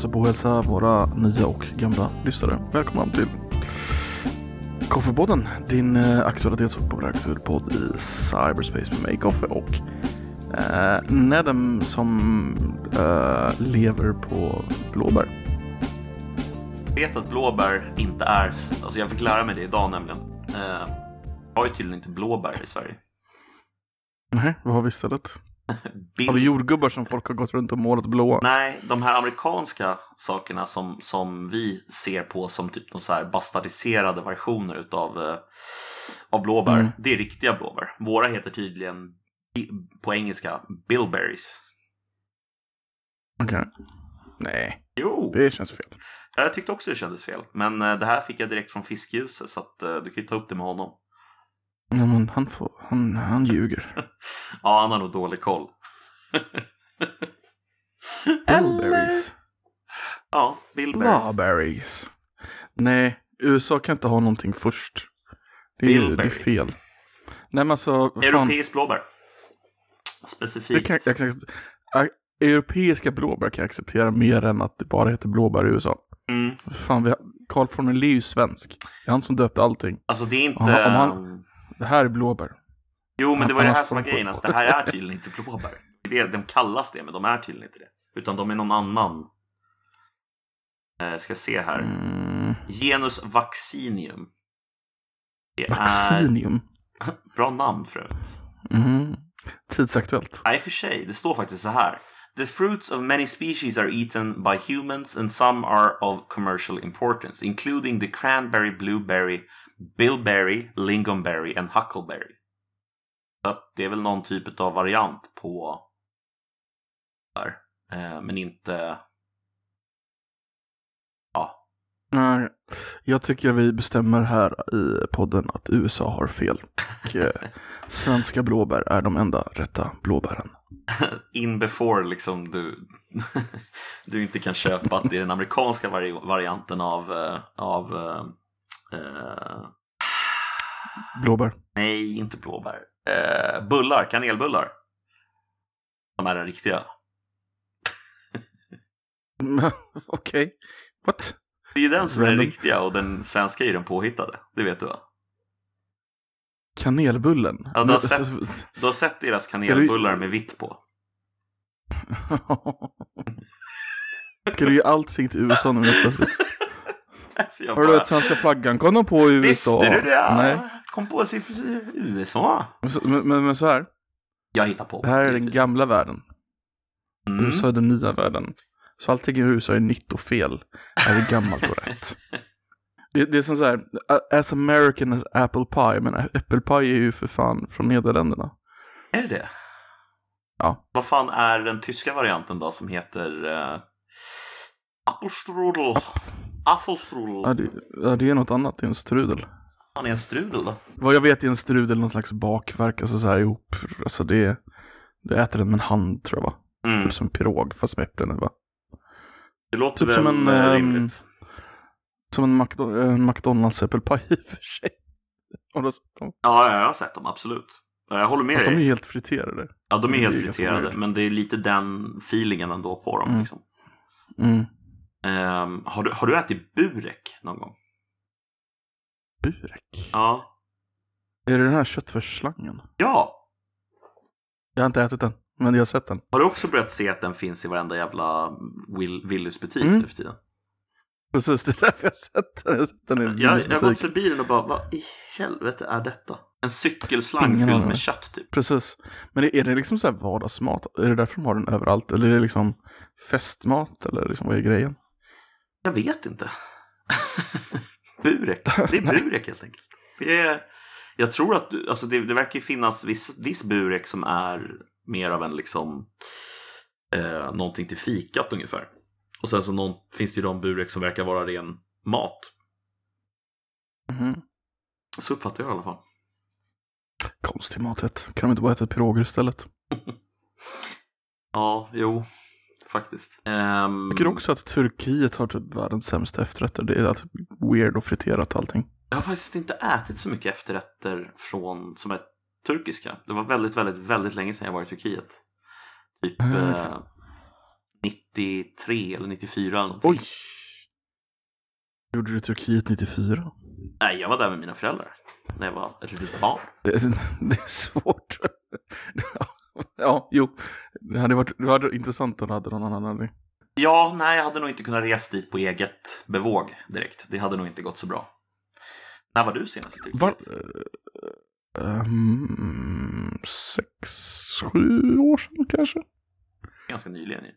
passa på att hälsa våra nya och gamla lyssnare. Välkomna till Koffepodden, din eh, aktualitets och populärkulturpodd i cyberspace med mig, Koffe och eh, Nedem som eh, lever på blåbär. Jag vet att blåbär inte är, alltså jag fick lära mig det idag nämligen. Eh, har ju tydligen inte blåbär i Sverige. Nej, vad har vi istället? Bild- vi jordgubbar som folk har gått runt och målat blåa? Nej, de här amerikanska sakerna som, som vi ser på som typ de så här bastardiserade versioner utav eh, av blåbär, Mm. det är riktiga blåbär. Våra heter tydligen på engelska bilberries. Okej. Nej, Jo, det känns fel. jag tyckte också det kändes fel. Men eh, det här fick jag direkt från fiskljuset så att eh, du kan ju ta upp det med honom. Ja, men han, får, han, han ljuger. Ja, han har nog dålig koll. Blueberries. Ja, bilberries. Strawberries. Nej, USA kan inte ha någonting först. Det är, det är fel. Nej men alltså. Europeisk blåbär. Specifikt. kan, jag kan, ä- europeiska blåbär kan jag acceptera mer än att det bara heter blåbär i USA. Mm. Fan, Carl von Linné är ju svensk. Det är han som döpte allting. Alltså det är inte... Aha, om han- Det här är blåbär. Jo, men det var det här som var grejen. Att det här är tydligen inte blåbär. Det är, de kallas det, men de är tydligen inte det. Utan de är någon annan. Eh, ska se här. Mm, Genus vaccinium. Det vaccinium. är... Bra namn för övrigt. Mm. Tidsaktuellt. Nej, för sig. Det står faktiskt så här. The fruits of many species are eaten by humans and some are of commercial importance, including the cranberry, blueberry, bilberry, lingonberry and huckleberry. Så det är väl någon typ av variant på där. Eh, men inte... Ja. Nej, jag tycker vi bestämmer här i podden att USA har fel. Och, eh, svenska blåbär är de enda rätta blåbären. In before liksom du, du inte kan köpa att det är den amerikanska vari- varianten av, eh, av eh, Blåbär. Nej, inte blåbär. Eh, bullar, kanelbullar. Som är den riktiga. Okej. What? Det är den som är den Random. riktiga och den svenska är ju den påhittade. Det vet du va? Kanelbullen? Ja, du har sett- Du har sett deras kanelbullar med vitt på. Ska du ge allting till USA nu helt plötsligt? Har du att svenska flaggan kom de på i USA? Visste du det? Nej. Kom på sig för USA. Men, så- men, men, så här. Jag hittar på. Det här är den gamla världen. Mm. USA är den nya världen. Så allting i USA är nytt och fel. Här är gammalt och rätt. Det, det är som så här, as American as apple pie, men apple pie är ju för fan från Nederländerna. Är det det? Ja. Vad fan är den tyska varianten då som heter uh, Apfelstrudel? Apfelstrudel. Ja det, ja, det är något annat, det är en strudel. Han är en strudel då? Vad jag vet är en strudel någon slags bakverk, alltså så här ihop, alltså det, det äter den med en hand tror jag va? Mm. Typ som en pirog fast med äpplen va? Det låter typ väl som en, eh, ehm, rimligt. Som en, McDo- en McDonalds pie i och för sig. Har du sett dem? Ja, jag har sett dem, absolut. Jag håller med Fast de är dig. helt friterade. Ja, de är helt friterade, men det är lite den feelingen ändå på dem. Mm. Liksom. Mm. Ehm, har, du, har du ätit burek någon gång? Burek. Ja. Är det den här köttfärsslangen? Ja! Jag har inte ätit den, men jag har sett den. Har du också börjat se att den finns i varenda jävla Will, Willys butik Mm. nu för tiden? Precis, det är därför jag har sett den. Jag har sett den i Jag, jag har gått förbi den och bara, vad i helvete är detta? En cykelslang Ingen fylld med kött typ. Precis. Men är det liksom så här vardagsmat? Är det därför de har den överallt? Eller är det liksom festmat? Eller liksom, vad är grejen? Jag vet inte. burek. Det är burek helt enkelt. Det är, jag tror att alltså det, det verkar finnas viss, viss burek som är mer av en liksom eh, någonting till fikat ungefär. Och sen så någon, finns det ju de burek som verkar vara ren mat. Mhm. Så uppfattar jag det i alla fall. Konstig maträtt. Kan de inte bara äta piroger istället? Ja, jo, faktiskt. Ehm, Jag tycker också att Turkiet har typ världens sämsta efterrätter. Det är typ weird och friterat allting. Jag har faktiskt inte ätit så mycket efterrätter från, som är turkiska. Det var väldigt, väldigt, väldigt länge sedan jag var i Turkiet. Typ Ah, okej. eh, 93 eller 94 eller någonting. Oj! Gjorde du Turkiet 94? Nej, jag var där med mina föräldrar. När jag var ett litet barn. Det, det är svårt. ja, jo. Det hade varit, det hade varit intressant om du hade någon annan anledning. Ja, nej, jag hade nog inte kunnat resa dit på eget bevåg direkt. Det hade nog inte gått så bra. När var du senast i Turkiet? Var, um, sex, sju år sedan kanske? Ganska nyligen ju.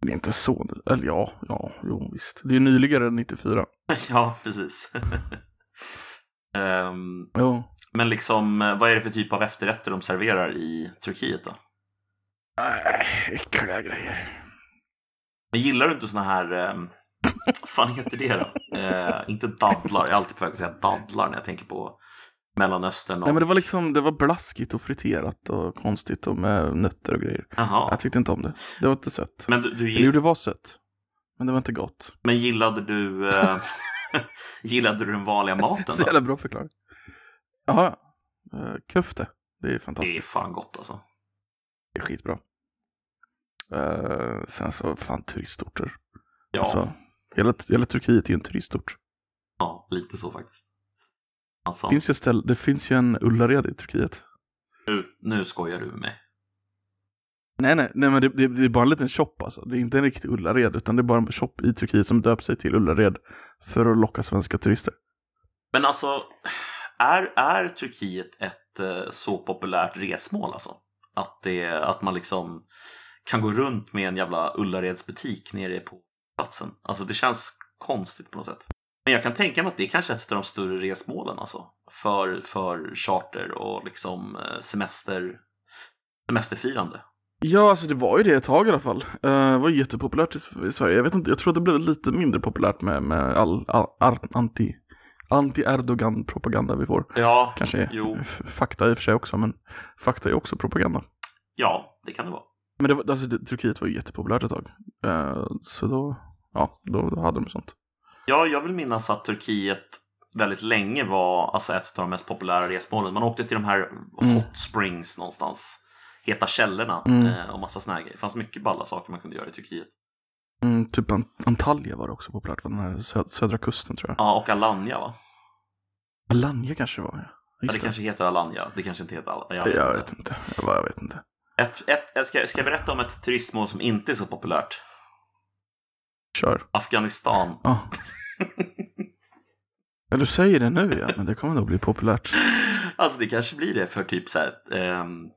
Det är inte så, eller ja, ja, jo visst. Det är nyligare än 94. ja, precis. um, Jo. men liksom, eh, vad är det för typ av efterrätter de serverar i Turkiet då? Nej, äckliga grejer. Men gillar du inte såna här, um, fan heter det då? Eh, inte dadlar, jag är alltid på väg att säga dadlar när jag tänker på Mellanöstern. Och... Nej men det var liksom, det var blaskigt och friterat och konstigt och med nötter och grejer. Jaha. Jag tyckte inte om det. Det var inte sött. Men, du, du, Eller jo, gill... det var sött. Men det var inte gott. men gillade du eh, Gillade du den vanliga maten Så då? jävla bra förklaring. Jaha, uh, köfte. Det är Det är fantastiskt. fan gott alltså. Det är skitbra. Uh, sen så, fan turistorter. Ja, Alltså, hela, hela Turkiet är ju en turistort. ja lite så faktiskt. Alltså, Det finns ju, ställ, det finns ju en Ullared i Turkiet. nu, nu skojar du med mig. Nej, nej, nej men det, det, det är bara en liten shop alltså. Det är inte en riktig Ullared, utan det är bara en shop i Turkiet som döpt sig till Ullared för att locka svenska turister. Men alltså, är, är Turkiet ett eh, så populärt resmål alltså? Att, det, att man liksom kan gå runt med en jävla Ullareds butik nere på platsen. Alltså det känns konstigt på något sätt. Men jag kan tänka mig att det är kanske är ett av de större resmålen alltså. För, för charter och liksom eh, semester, semesterfirande. Ja, alltså det var ju det ett tag i alla fall. Uh, det var jättepopulärt i, i Sverige. Jag vet inte, jag tror att det blev lite mindre populärt med, med all, all, all anti, anti-Erdogan-propaganda vi får. Ja, Kanske jo. fakta i och för sig också, men fakta är också propaganda. ja, det kan det vara. Men det var, alltså, det, Turkiet var ju jättepopulärt ett tag. Eh, så då, ja, då, då hade de sånt. Ja, jag vill minnas att Turkiet väldigt länge var alltså, ett av de mest populära resmålen. Man åkte till de här Mm. hot springs någonstans. Heta källorna Mm. eh, och massa såna här grejer. Det fanns mycket balla saker man kunde göra i Turkiet. Mm, typ Ant- Antalya var det också populärt, den här sö södra kusten tror jag. Ja, och Alanya va? Alanya kanske det var, ja. Ja, det kanske heter Alanya. Det kanske inte heter Alanya. Jag vet inte. Jag, bara, jag vet inte. Ett, ett, ska, ska jag berätta om ett turistmål som inte är så populärt? Kör. Afghanistan. Ja. ja, du säger det nu ja, men det kommer nog bli populärt. Alltså det kanske blir det för typ så här, ehm,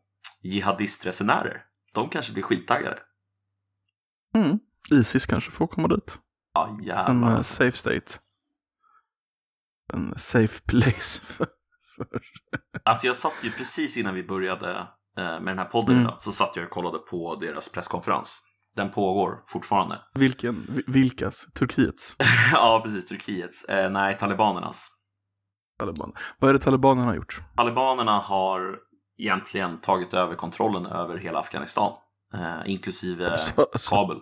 jihadistresenärer. De kanske blir skittaggade. Mm. Isis kanske får komma dit. Ja, En jävlar. eh, safe state. En safe place för, för... Alltså jag satt ju precis innan vi började eh, med den här podden Mm. idag, så satt jag och kollade på deras presskonferens. Den pågår fortfarande. Vilken? Vi- Vilkas? Turkiets? ja, precis. Turkiets. Eh, nej, talibanernas. Taliban. Vad är det talibanerna har gjort? Talibanerna har egentligen tagit över kontrollen över hela Afghanistan. Eh, inklusive Så- så- Kabul.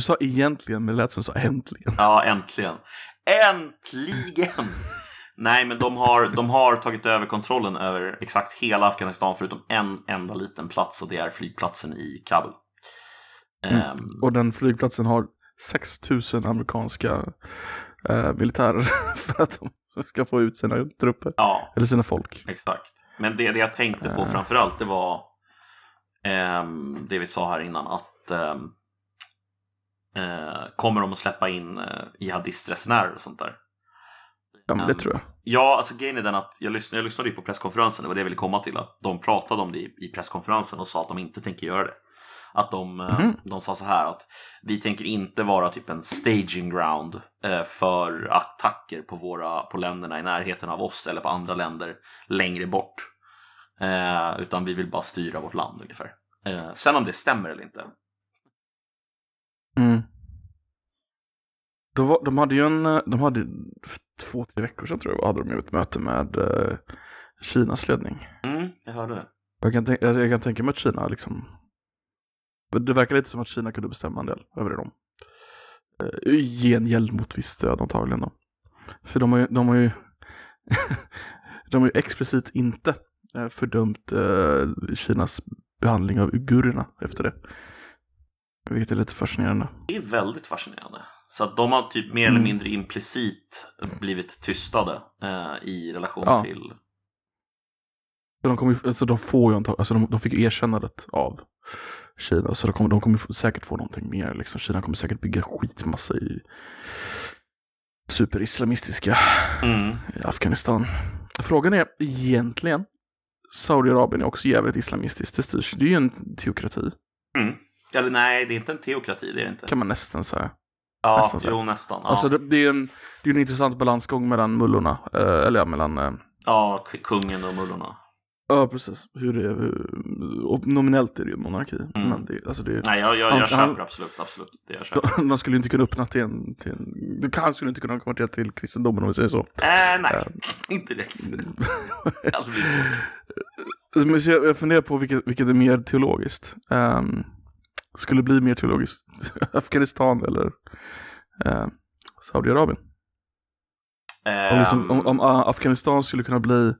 Du sa egentligen, men det lät som du sa äntligen. Ja, äntligen. Äntligen! Nej, men de har, de har tagit över kontrollen över exakt hela Afghanistan förutom en enda liten plats och det är flygplatsen i Kabul. Ehm, Och den flygplatsen har 6000 amerikanska eh, militärer för att de ska få ut sina trupper. ja, Eller sina folk. exakt. Men det, det jag tänkte på framförallt det var ehm, det vi sa här innan att ehm, eh, kommer de att släppa in eh, jihadistresenärer och sånt där? Ja, men det Mm. tror jag. Ja, alltså grejen är den att jag lyssnade, jag lyssnade ju på presskonferensen, det var det jag ville komma till, att de pratade om det i, i presskonferensen och sa att de inte tänker göra det. Att de, Mhm. de sa så här att vi tänker inte vara typ en staging ground eh, för attacker på, våra, på länderna i närheten av oss eller på andra länder längre bort. Eh, utan vi vill bara styra vårt land ungefär. Eh, sen om det stämmer eller inte. Mm. De, var, de hade ju en, eh, de hade för två, tre veckor sedan tror jag hade de ju ett möte med eh, Kinas ledning. Mm, jag hörde det. Jag kan, tänka, jag kan tänka mig att Kina liksom, det verkar lite som att Kina kunde bestämma en del över dem. Eh, I gengäld mot visst stöd antagligen då. För de har ju, de har ju, de har ju explicit inte eh, fördömt eh, Kinas behandling av uigurerna efter det. Vilket är lite fascinerande. Det är väldigt fascinerande. Så att de har typ mer eller Mm. mindre implicit blivit tystade eh, i relation Ja. till... Så de, kommer, alltså de får ju antag- alltså de, de fick ju erkännandet av Kina. Så de kommer, de kommer säkert få någonting mer. Liksom. Kina kommer säkert bygga skitmassa i superislamistiska Mm. i Afghanistan. Frågan är egentligen, Saudiarabien är också jävligt islamistiskt. Det styrs, det är ju en teokrati, Mm. Eller nej, det är inte en teokrati, det är det inte. kan man nästan säga. Ja, nästan så. jo nästan. Ja, Alltså det, det är en, det är en intressant balansgång mellan mullorna, eh, eller ja, mellan eh, ja kungen och mullorna. Ja, precis. Hur det är, hur, nominellt är det ju monarki. Mm. Men det, alltså det, Nej, jag, jag, Han- jag han- köper absolut, absolut. Det jag köper. de, skulle inte kunna öppna till en, till en... Du kan skulle inte kunna konvertera till kristendomen om vi säger så. Äh, nej, inte direkt. Alltså, det blir svårt. Jag, jag funderar på vilket, vilket är mer teologiskt. Um, skulle bli mer teologiskt Afghanistan eller uh, Saudiarabien? Om, liksom, om, om uh, Afghanistan skulle kunna bli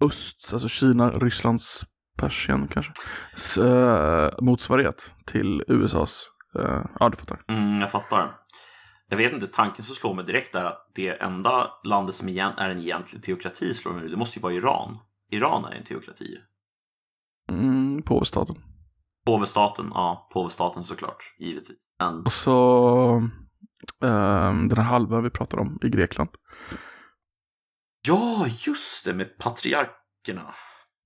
öst, alltså Kina, Rysslands, Persien kanske, s, eh, motsvarighet till USAs, eh, ja du fattar. Mm, jag fattar. Jag vet inte, tanken som slår mig direkt är att det enda landet som igen är en egentlig teokrati slår mig nu, det måste ju vara Iran. Iran är en teokrati. Mm, påvestaten. Påvestaten, ja, påvestaten såklart, givetvis. Men, Och så ehm, den här halvön vi pratar om i Grekland. ja, just det, med patriarkerna.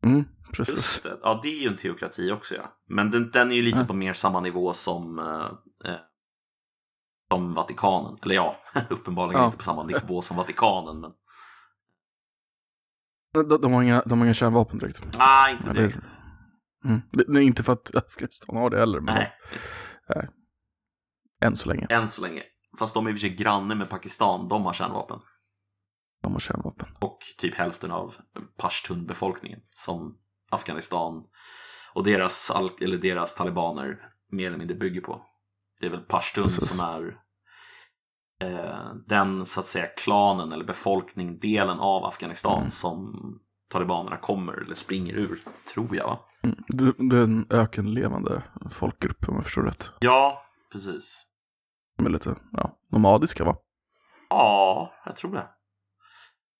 Mm, precis. Just det. Ja, det är ju en teokrati också, ja. Men den, den är ju lite Ja. på mer samma nivå som, eh, eh, som Vatikanen. Eller ja, uppenbarligen Ja. inte på samma nivå som Vatikanen. Men De, de, har inga, de har inga kärnvapen direkt. nej, inte direkt. Mm. Det, nej, inte för att Afghanistan har det heller, men Nej, än så länge. än så länge. Fast de är i och för sig granne med Pakistan, de har kärnvapen. De har kärnvapen. Och typ hälften av Pashtun-befolkningen som Afghanistan och deras, eller deras talibaner mer eller mindre bygger på. Det är väl Pashtun Precis. som är eh, den så att säga klanen eller befolkningsdelen av Afghanistan Mm. som talibanerna kommer eller springer ur, tror jag va? Mm. Det, är en ökenlevande folkgrupp om jag förstår rätt. Ja, precis. De är lite ja, nomadiska va? Ja, jag tror det.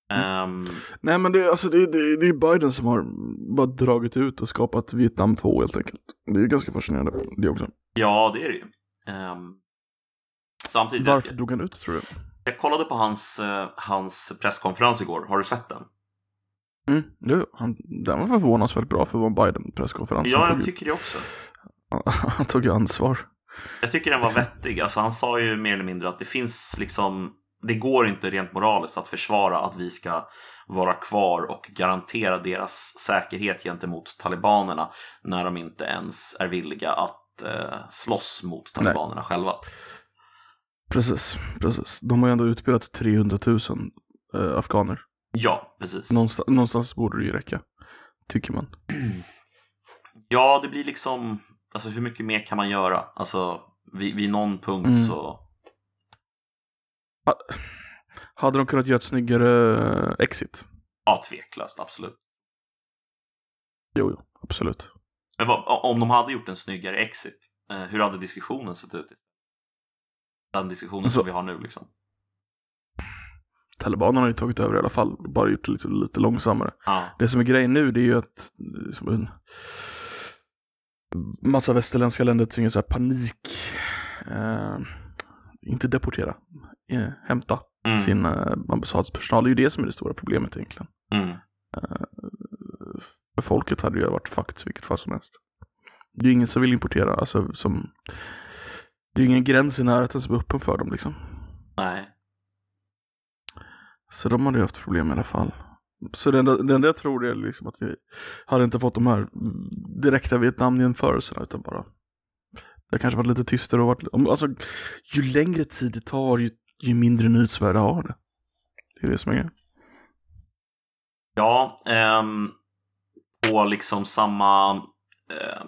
Mm. Ehm, Nej men det, är- alltså, det, det, det är Biden som har bara dragit ut och skapat Vietnam 2 helt enkelt. Det är ganska fascinerande det också. ja, det är det ju. Ehm, samtidigt, Varför drog han ut tror du? Jag kollade på hans, eh, hans presskonferens igår. Har du sett den? Mm, jo, han, den var förvånansvärt bra för att vara en Biden-presskonferens. Ja, jag tycker det också. han tog ju ansvar. Jag tycker den var vettig. Alltså, han sa ju mer eller mindre att det finns liksom det går inte rent moraliskt att försvara att vi ska vara kvar och garantera deras säkerhet gentemot talibanerna när de inte ens är villiga att eh, slåss mot talibanerna själva. Precis, precis. De har ju ändå utbildat 300 000 eh, afghaner. Ja, precis. Någonstans, någonstans borde det ju räcka, tycker man. Ja, det blir liksom, alltså hur mycket mer kan man göra? Alltså vid, vid någon punkt Mm. så, Hade de kunnat göra ett snyggare eh, exit? ja tveklöst, absolut. Jo, jo, absolut. Men vad, om de hade gjort en snyggare exit, eh, hur hade diskussionen sett ut? Den diskussionen Alltså- som vi har nu liksom. Talibanerna har ju tagit över i alla fall, bara gjort det lite, lite långsammare. Ja, Det som är grejen nu det är ju att en massa västerländska länder tvingas så här panik, eh, inte deportera, eh, hämta mm. sin eh, ambassadspersonal. Det är ju det som är det stora problemet egentligen. Mm. För folket hade ju varit fucked vilket fall som helst. Det är ju ingen som vill importera, alltså som det är ju ingen gräns i närheten som är öppen för dem liksom. Nej. Så de hade ju haft problem i alla fall. Så det enda, det enda jag tror är liksom att vi hade inte fått de här direkta Vietnamjämförelserna utan bara det kanske varit lite tystare och varit, alltså ju längre tid det tar ju, ju mindre nyhetsvärde har det. Det är det som är grejen. Ja, ehm, på liksom samma, eh,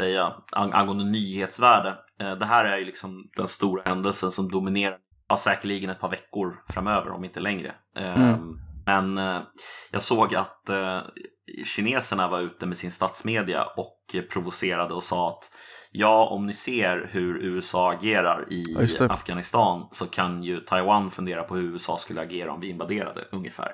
säga, ang- angående nyhetsvärde. Eh, det här är ju liksom den stora händelsen som dominerar, ja, säkerligen ett par veckor framöver, om inte längre. Ehm, Mm. Men eh, jag såg att eh, kineserna var ute med sin statsmedia och provocerade och sa att ja, om ni ser hur USA agerar i. Afghanistan så kan ju Taiwan fundera på hur USA skulle agera om vi invaderade, ungefär.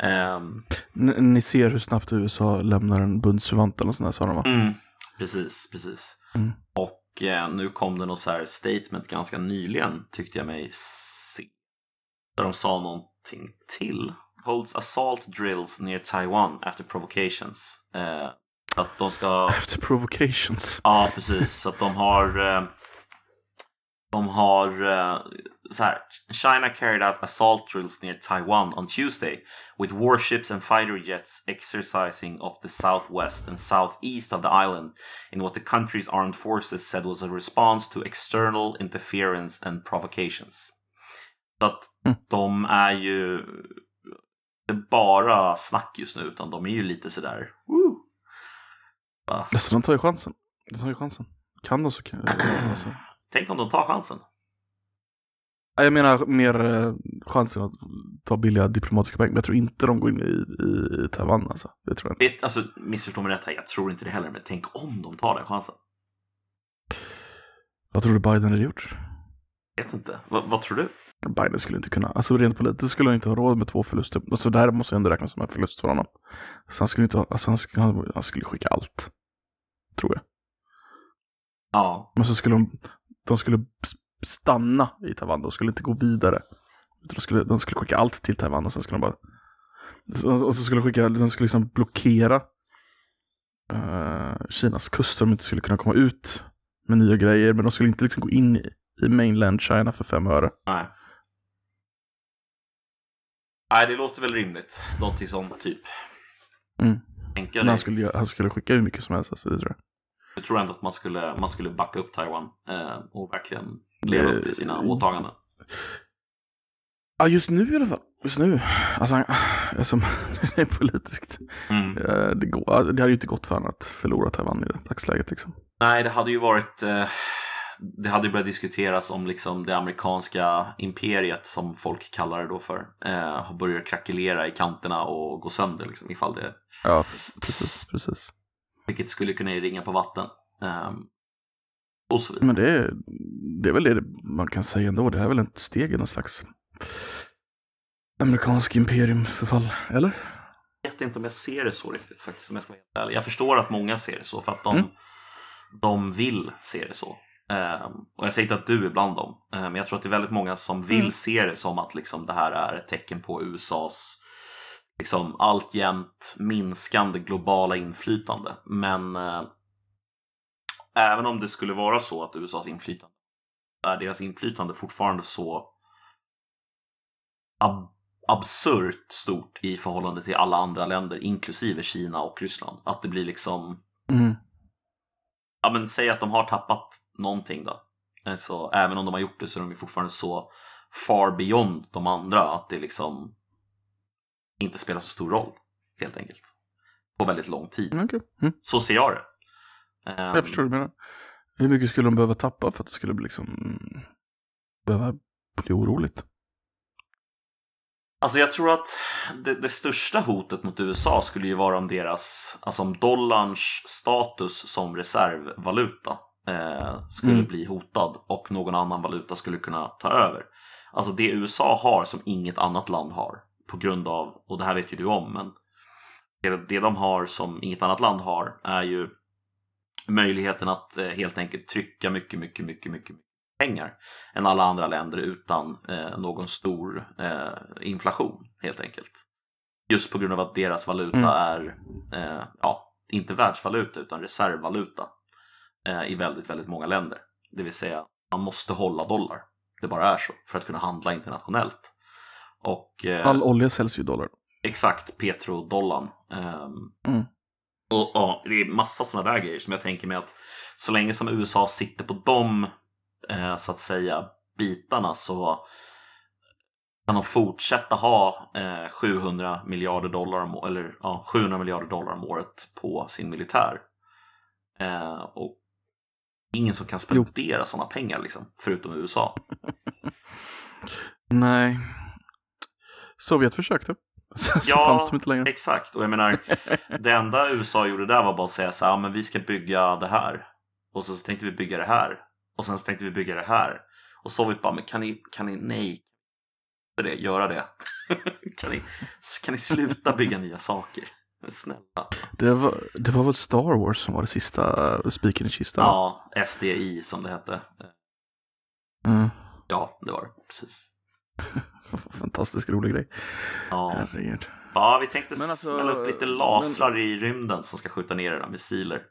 N- ni ser hur snabbt USA lämnar en bundsförvant eller något sånt där, sa de va? mm, precis, precis. Mm. Och eh, nu kom det något så här statement ganska nyligen, tyckte jag mig se. Där de sa någonting till. Holds assault drills near Taiwan after provocations. Eh, att de ska... Efter provocations. Ja, precis. Så att de har... eh, De har... eh, Så här. China carried out assault drills near Taiwan on Tuesday with warships and fighter jets exercising off the southwest and southeast of the island in what the country's armed forces said was a response to external interference and provocations. Så att de är ju inte bara snack just nu utan de är ju lite sådär... Woo! Va? Alltså de tar ju chansen. De tar ju chansen. Kan de så kan alltså. Tänk om de tar chansen. Jag menar mer eh, chansen att ta billiga diplomatiska poäng. Men jag tror inte de går in i, i, i Taiwan alltså. Det tror jag inte. Det, alltså, missförstå mig rätt här, jag tror inte det heller, men tänk om de tar den chansen. Vad tror du Biden hade gjort? Jag vet inte. Va, vad tror du? Biden skulle inte kunna, alltså rent politiskt skulle han inte ha råd med två förluster. Alltså det här måste ändå räknas som en förlust för honom. Så han skulle inte ha, alltså han skulle, han skulle skicka allt. Tror jag. Ja. Men så skulle de, de skulle stanna i Taiwan, de skulle inte gå vidare. De skulle, de skulle skicka allt till Taiwan och sen skulle de bara, och så skulle de skicka, de skulle liksom blockera eh, Kinas kust så de inte skulle kunna komma ut med nya grejer. Men de skulle inte liksom gå in i, i mainland China för fem öre. Nej. Nej, det låter väl rimligt. Någonting sånt typ. Mm. Han skulle, han skulle skicka hur mycket som helst, alltså, det tror jag. Jag tror ändå att man skulle, man skulle backa upp Taiwan eh, och verkligen leva upp till sina åtaganden. Ja, just nu i alla fall. Just nu. Alltså, alltså det är politiskt. Mm. Eh, Det, går, det hade ju inte gått för honom att förlora Taiwan i det dagsläget liksom. Nej, det hade ju varit... Eh, det hade ju börjat diskuteras om liksom det amerikanska imperiet, som folk kallar det då för, eh, har börjat krackelera i kanterna och gå sönder liksom, ifall det Ja, precis, precis. Vilket skulle kunna ringa på vatten. Ehm, och så vidare. Men det är, det är väl det man kan säga ändå. Det är väl ett steg i någon slags amerikansk imperiumförfall, eller? Jag vet inte om jag ser det så riktigt faktiskt. Om jag, ska vara ärlig. jag förstår att många ser det så för att de, Mm. de vill se det så. Ehm, och jag säger inte att du är bland dem. Ehm, men jag tror att det är väldigt många som vill Mm. se det som att liksom, det här är ett tecken på USAs liksom, alltjämt minskande globala inflytande. Men eh, även om det skulle vara så att USAs inflytande är deras inflytande fortfarande så ab- absurt stort i förhållande till alla andra länder, inklusive Kina och Ryssland. Att det blir liksom, Mm. ja men säg att de har tappat någonting då. Så även om de har gjort det så är de ju fortfarande så far beyond de andra att det liksom inte spelar så stor roll, helt enkelt. På väldigt lång tid. Mm, okej. Mm. Så ser jag det. Ehm, Jag förstår vad du menar. Hur mycket skulle de behöva tappa för att det skulle bli liksom behöva bli oroligt? Alltså jag tror att det, det största hotet mot USA skulle ju vara om deras, alltså om dollarns status som reservvaluta eh, skulle Mm. bli hotad och någon annan valuta skulle kunna ta över. Alltså det USA har som inget annat land har på grund av, och det här vet ju du om, men det, de har som inget annat land har är ju möjligheten att eh, helt enkelt trycka mycket, mycket, mycket, mycket pengar än alla andra länder utan eh, någon stor eh, inflation helt enkelt. Just på grund av att deras valuta Mm. är, ja, inte världsvaluta utan reservvaluta i väldigt, väldigt många länder. Det vill säga, man måste hålla dollar. Det bara är så för att kunna handla internationellt. Och eh, All olja säljs ju i dollar. exakt petrodollarn. Ehm, Mm. och, och det är massa sådana där grejer som jag tänker mig att så länge som USA sitter på de eh, så att säga bitarna så kan de fortsätta ha eh, 700 miljarder dollar om, eller ja, 700 miljarder dollar om året på sin militär. Eh, och ingen som kan spendera sådana pengar liksom, förutom USA. Nej. Sovjet försökte. Sen så Ja, fanns de inte längre. Exakt, och jag menar det enda USA gjorde där var bara att säga så här, ja, men vi ska bygga det här. Och så, så tänkte vi bygga det här. Och sen så tänkte vi bygga det här. Och Sovjet bara, men kan ni, kan ni, nej, det, göra det. kan, ni, kan ni sluta bygga nya saker? Snälla. Det var, det var väl Star Wars som var det sista spiken i kistan? Ja, SDI som det hette. Mm. Ja, det var det. Precis. Fantastisk rolig grej. Ja. Herregud. Ja, vi tänkte Men alltså, smälla upp lite lasrar i rymden som ska skjuta ner era missiler.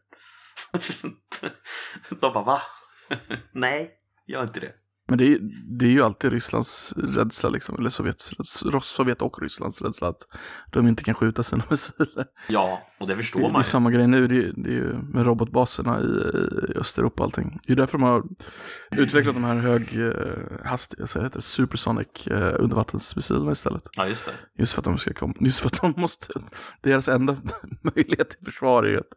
De bara, va? Nej, gör inte det. Men det är, det är ju alltid Rysslands rädsla, liksom, eller Sovjets, Sovjet och Rysslands rädsla att de inte kan skjuta sina missiler. Ja, och det Det, förstår det är man ju. samma grej nu, det är, det är ju med robotbaserna i, i Östeuropa och allting. Det är därför de har utvecklat de här hög eh, hastighet, heter det, supersonic eh, undervattensmissilerna istället. Ja, just det. Just för att de ska komma, just för att de måste, deras enda möjlighet till försvar är ju att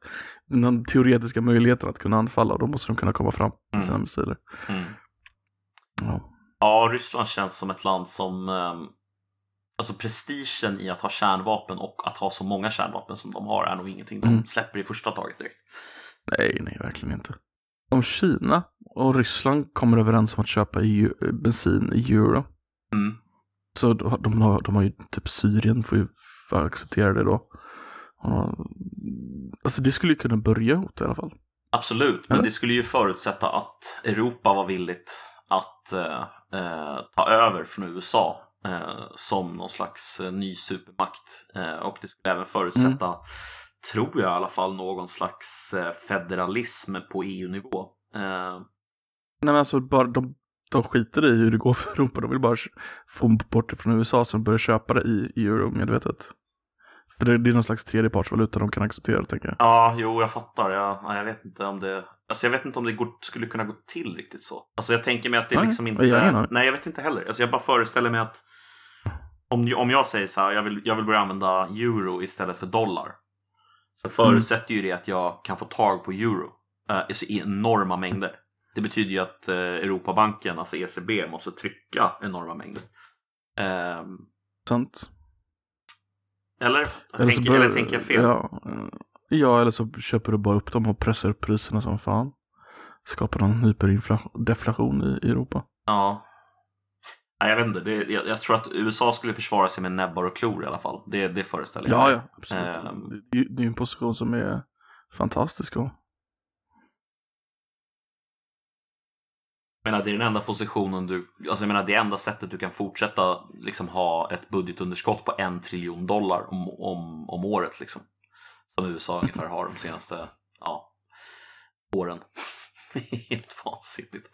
den teoretiska möjligheten att kunna anfalla och då måste de kunna komma fram med sina missiler. Mm. Ja. Ja, Ryssland känns som ett land som... ehm, Alltså prestigen i att ha kärnvapen och att ha så många kärnvapen som de har är nog ingenting de Mm. släpper i första taget direkt. Nej, nej, verkligen inte. Om Kina och Ryssland kommer överens om att köpa bensin i euro, Mm. så de, har, de har ju typ Syrien får ju acceptera det då. Alltså det skulle ju kunna börja hota i alla fall. Absolut, men Eller? det skulle ju förutsätta att Europa var villigt att eh, eh, ta över från USA eh, som någon slags ny supermakt. Och det skulle även förutsätta, tror jag i alla fall, någon slags federalism på EU-nivå. Nej men alltså bara, de, de skiter i hur det går för Europa. De vill bara få bort det från USA som börjar köpa det i, i euro medvetet. För det, det är någon slags tredjepartsvaluta de kan acceptera tänker jag. Ja, jo, jag fattar. Jag, ja, jag vet inte om det... Alltså jag vet inte om det går, skulle kunna gå till riktigt så. Alltså jag tänker mig att det Nej, liksom jag inte... aning. Nej, jag vet inte heller. Alltså jag bara föreställer mig att om, om jag säger så här, jag vill, jag vill börja använda euro istället för dollar. Så förutsätter ju det att jag kan få tag på euro eh, alltså i enorma mängder. Det betyder ju att eh, Europabanken, alltså ECB, måste trycka enorma mängder. Ehm, Sant? eller? Eller, tänker, bör- eller tänker jag fel? Ja, eh, ja, eller så köper du bara upp dem och pressar upp priserna som fan. Skapar någon hyperdeflation i, i Europa. Ja. Nej, jag vet inte. Det, jag, jag tror att USA skulle försvara sig med näbbar och klor i alla fall. Det, det föreställer jag Ja, mig. ja, absolut. Ehm. Det, det är en position som är fantastisk. Och, Jag menar, det är den enda positionen du... Alltså jag menar, det enda sättet du kan fortsätta liksom ha ett budgetunderskott på en triljon dollar om, om, om året liksom. Som USA ungefär har de senaste ja, åren. Helt vansinnigt.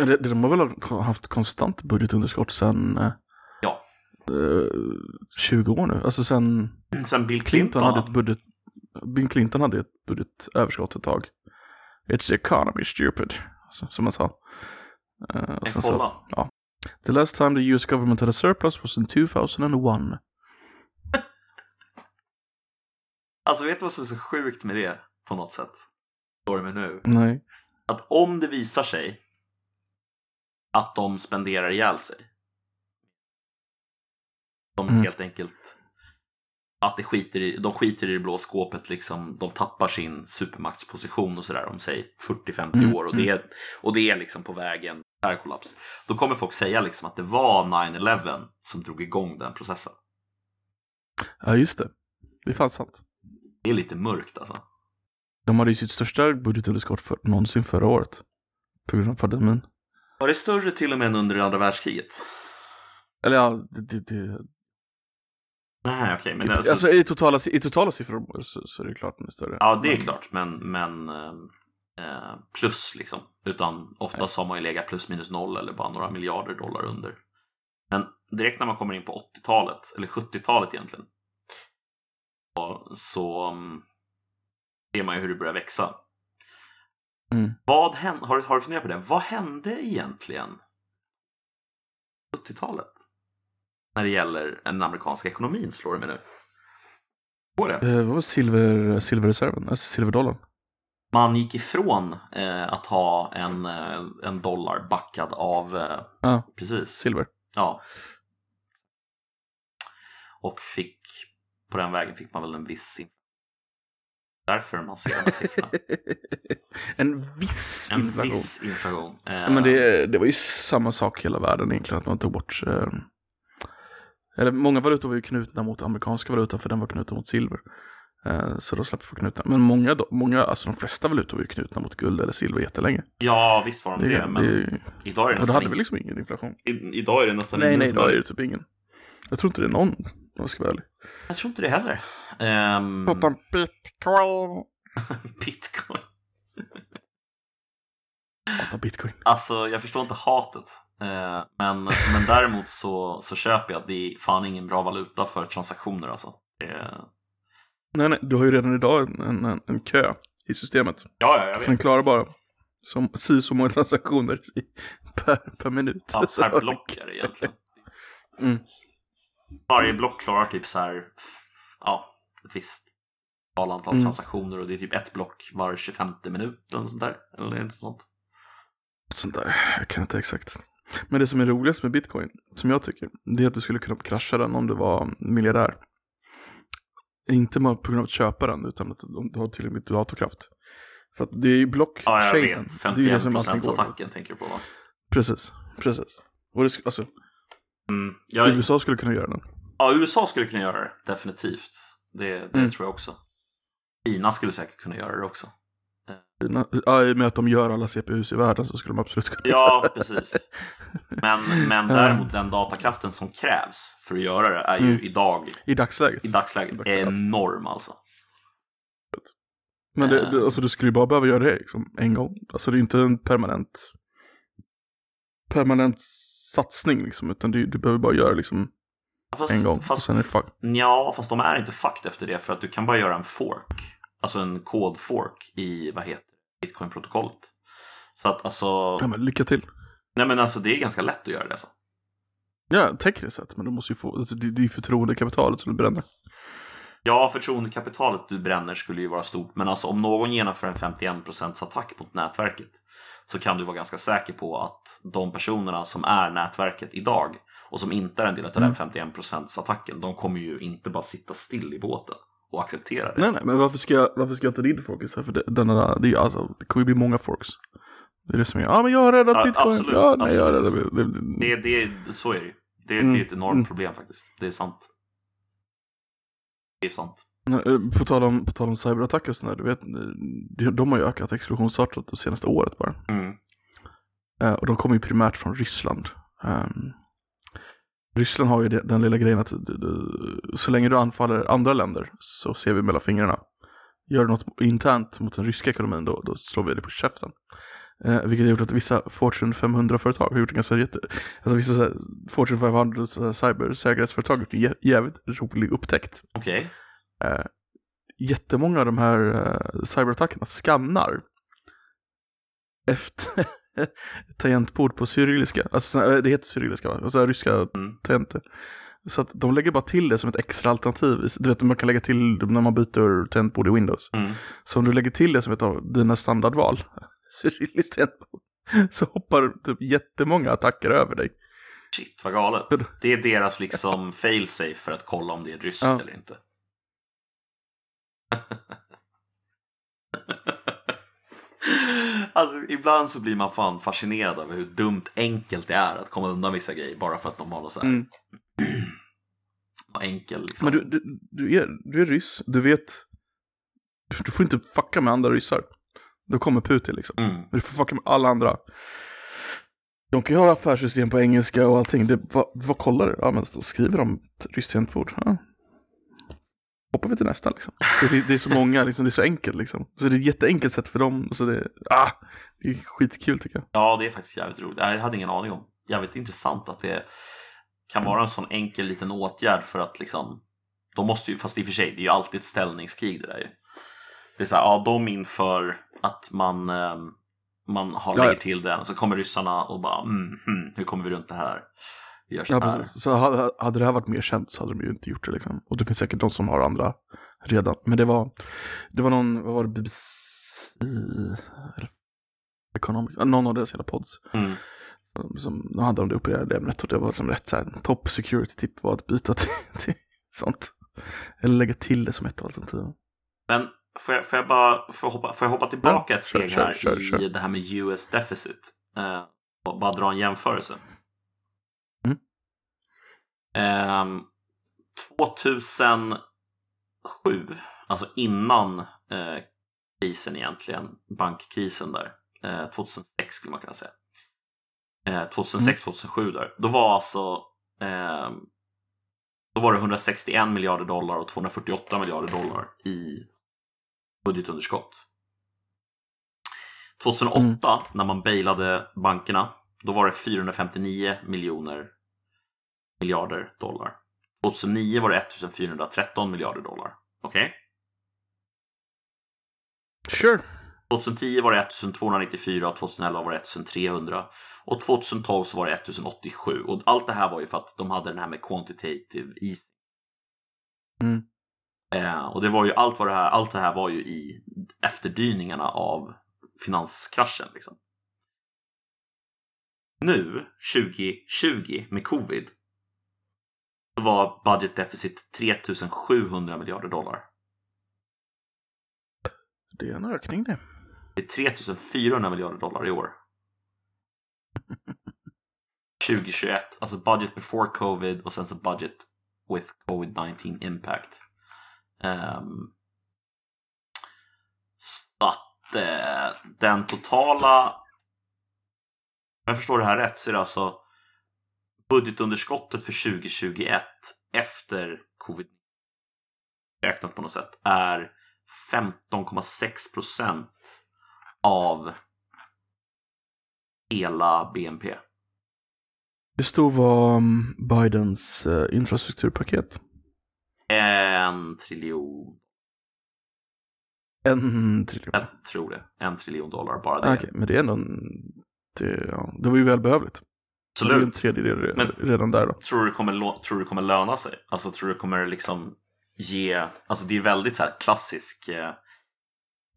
Alltså. det, de har väl haft konstant budgetunderskott sedan eh, Ja. eh, 20 år nu. Alltså sen Sen Bill Clinton Clinton... hade ett budget... Bill Clinton hade ett budgetöverskott ett tag. It's the economy stupid, så- som man sa. Eh, Men sen så, kolla. the last time the US government had a surplus was in 2001. Alltså vet du vad som är så sjukt med det på något sätt? Står det med nu? Nej. att om det visar sig att de spenderar ihjäl sig. De Mm. helt enkelt att det skiter i, de skiter i det blå skåpet liksom. De tappar sin supermaktsposition och sådär om säg 40-50 Mm, år och det, är, och det är liksom på vägen där kollaps. Då kommer folk säga liksom att det var 9-11 som drog igång den processen. Ja, just det. Det är fan sant. Det är lite mörkt alltså. De hade ju sitt största budgetunderskott för, någonsin förra året. På grund av pandemin. Var det större till och med än under andra världskriget? Eller ja, det, det, det, Nej, okej. men alltså, alltså, i, totala, i totala siffror så, så är det klart den är större. Ja, det är Men- klart, men, men eh, plus liksom. Utan oftast har man ju legat plus minus noll eller bara några miljarder dollar under. Men direkt när man kommer in på 80-talet, eller 70-talet egentligen, så, mm, ser man ju hur det börjar växa. Mm. Vad hände, har, du, har du funderat på det? Vad hände egentligen 70-talet? När det gäller den amerikanska ekonomin, slår det mig nu. Går det? Eh, vad var silver, silverreserven? Alltså silverdollarn? Man gick ifrån eh, att ha en, eh, en dollar backad av... Eh, Ja, precis. silver. Ja. Och fick... På den vägen fick man väl en viss... in- Därför man ser de här siffrorna. en viss En inflation. viss inflation. Eh, Ja, men det, det var ju samma sak i hela världen egentligen, att man tog bort... Eh, eller många valutor var ju knutna mot amerikanska valutan, för den var knuten mot silver. Eh, så då slapp vi få knutna. Men många, många, alltså de flesta valutor var ju knutna mot guld eller silver jättelänge. Ja, visst var de det. Det, men det, idag är det och då nästan hade vi liksom ingen inflation. I, idag är det nästan Nej, ingen nej, då har- är det typ ingen. Jag tror inte det är någon, om jag ska vara ärlig. Jag tror inte det heller. Um, om bitcoin. Bitcoin. Hata bitcoin. Alltså, jag förstår inte hatet. Eh, men, men däremot så, så köper jag det är fan ingen bra valuta för transaktioner alltså. Eh, Nej, nej, du har ju redan idag en, en, en, kö i systemet. ja, ja, jag För den vet. klarar bara som, si så många transaktioner i, per, per minut. Ja, per block är det egentligen. Mm. Varje block klarar typ så här, ja, ett visst antal antal Mm. transaktioner och det är typ ett block var 25 minut eller sånt där. Eller inte sånt. Sånt där, jag kan inte exakt. Men det som är roligast med bitcoin, som jag tycker, det är att du skulle kunna krascha den om du var miljardär. Inte bara på grund av att köpa den, utan att du har tillräckligt mycket datorkraft. För att det är ju blockchainen. Ja, jag vet. det är det som 51% allting går. tänker du på va? Precis, precis. Och det, alltså, Mm. Ja, USA skulle kunna göra den. ja, USA skulle kunna göra det, definitivt. Det, det Mm. tror jag också. Kina skulle säkert kunna göra det också. Kina- Ja, i och med att de gör alla CPUs i världen så skulle de absolut kunna Ja, precis. Men, men däremot den datakraften som krävs för att göra det är ju Mm. idag, I dagsläget. i dagsläget, I dagsläget. enorm alltså. Men det, Eh. det, alltså, du skulle ju bara behöva göra det liksom, en gång. Alltså det är inte en permanent permanent satsning liksom, utan du, du behöver bara göra liksom Fast, en gång. och Fast, sen är det fuck. ja, fast de är inte fucked efter det för att du kan bara göra en fork. Alltså en kodfork i, vad heter Bitcoin-protokollet. Så att alltså, Ja, men lycka till. nej men alltså det är ganska lätt att göra det alltså. Ja, tekniskt sett, men du måste ju få, alltså, det, det är ju förtroendekapitalet som du bränner. Ja, förtroendekapitalet du bränner skulle ju vara stort, men alltså om någon genomför en 51% attack mot nätverket så kan du vara ganska säker på att de personerna som är nätverket idag och som inte är en del av Mm. den 51% attacken, de kommer ju inte bara sitta still i båten och acceptera det. Nej, nej, men varför ska jag, varför ska jag ta din fokus här? För det, den där, det, alltså, det kommer ju bli många forks. Det är det som är, ja men jag har räddat Ja, bitcoin. absolut, ja, nej, jag absolut. räddat det, det, Det, det, så är det ju. Det, Mm, är ett enormt mm. problem faktiskt. Det är sant. Det är sant. Eh, På tal om, på tal om cyberattacker och sådär, du vet, de, de har ju ökat explosionsartat det senaste året bara. Mm. Eh, och de kommer ju primärt från Ryssland. Ehm, Ryssland har ju det, den lilla grejen att du, du, så länge du anfaller andra länder så ser vi mellan fingrarna. Gör du något internt mot den ryska ekonomin då, då slår vi det på käften. Eh, vilket har gjort att vissa Fortune 500-företag har gjort en ganska jätte... Alltså vissa Fortune 500 så här cybersäkerhetsföretag har gjort en jä- jävligt rolig upptäckt. Okej. Eh, jättemånga av de här eh, cyberattackerna skannar efter tangentbord på cyrilliska. Alltså eh, det heter cyrilliska va? Alltså ryska Mm. tangenter. Så att de lägger bara till det som ett extra alternativ. Du vet man kan lägga till när man byter tangentbord i Windows. Mm. Så om du lägger till det som ett av dina standardval, cyrilliskt tangentbord, så hoppar typ jättemånga attacker över dig. Shit, vad galet. Det är deras liksom failsafe för att kolla om det är ryskt Ja. eller inte. alltså, ibland så blir man fan fascinerad över hur dumt enkelt det är att komma undan vissa grejer bara för att de har något så här Mm. enkel liksom. Men du, du, du, är, du är ryss, du vet, du, får inte fucka med andra ryssar. Då kommer Putin liksom. Mm. Men du får fucka med alla andra. De kan ju ha affärssystem på engelska och allting. Det, vad, vad kollar du? Ja, men då skriver de ryskt tangentbord. Ja. Hoppar vi till nästa liksom. Det, det, det är så många, liksom, det är så enkelt liksom. Så det är ett jätteenkelt sätt för dem. Så det, ah, det är skitkul tycker jag. Ja, det är faktiskt jävligt roligt. Jag hade ingen aning om. Jävligt intressant att det kan vara en sån enkel liten åtgärd för att liksom de måste ju, fast i och för sig, det är ju alltid ett ställningskrig det där ju. Det är så här, ja, de inför att man, eh, man har, lägger till den och så kommer ryssarna och bara, mm, hmm, hur kommer vi runt det här? Gör så Ja, här. precis. Så hade, hade det här varit mer känt så hade de ju inte gjort det liksom. Och det finns säkert de som har andra redan. Men det var, det var någon, vad var det, BBC? Eller Economic, någon av deras hela pods. Mm. Som, som hade de det här ämnet och det var som rätt så här, top security tip var att byta till, till sånt. Eller lägga till det som ett alternativ. Men får, jag, får jag bara får jag hoppa, får jag hoppa tillbaka Ja, ett steg kör, här kör, kör, i det här med US deficit? Och bara dra en jämförelse. Mm. Ehm, 2007, alltså innan eh, krisen egentligen, bankkrisen där, eh, 2006 skulle man kunna säga. Eh, 2006-2007 där, då var alltså ehm, då var det 161 miljarder dollar och 248 miljarder dollar i budgetunderskott. 2008 när man bailade bankerna, då var det 459 miljoner miljarder dollar. 2009 var det 1413 miljarder dollar. Okej? Sure. 2010 var det 1294, 2011 var det 1300 och 2012 så var det 1087. Och allt det här var ju för att de hade den här med quantitative easing. Mm. Eh, och det var ju allt, vad det här, allt det här var ju i efterdyningarna av finanskraschen. Liksom. Nu, 2020 med covid, var budget deficit 3700 miljarder dollar. Det är en ökning det. Det är 3400 miljarder dollar i år. 2021, alltså budget before covid och sen så budget with covid-19 impact. Um, så att eh, den totala, om jag förstår det här rätt så är det alltså budgetunderskottet för 2021 efter covid räknat på något sätt är 15,6 procent av hela BNP. Hur stor var um, Bidens uh, infrastrukturpaket? En triljon, En triljon. jag tror det. En triljon dollar bara det. Ah, Okej, men det är ändå en... Det, ja, det var ju välbehövligt. Det var ju en Absolut. tredjedel re- Men- redan där då. Tror du, det kommer, tror du det kommer löna sig? Alltså tror du det kommer liksom ge, alltså det är väldigt så här klassisk eh,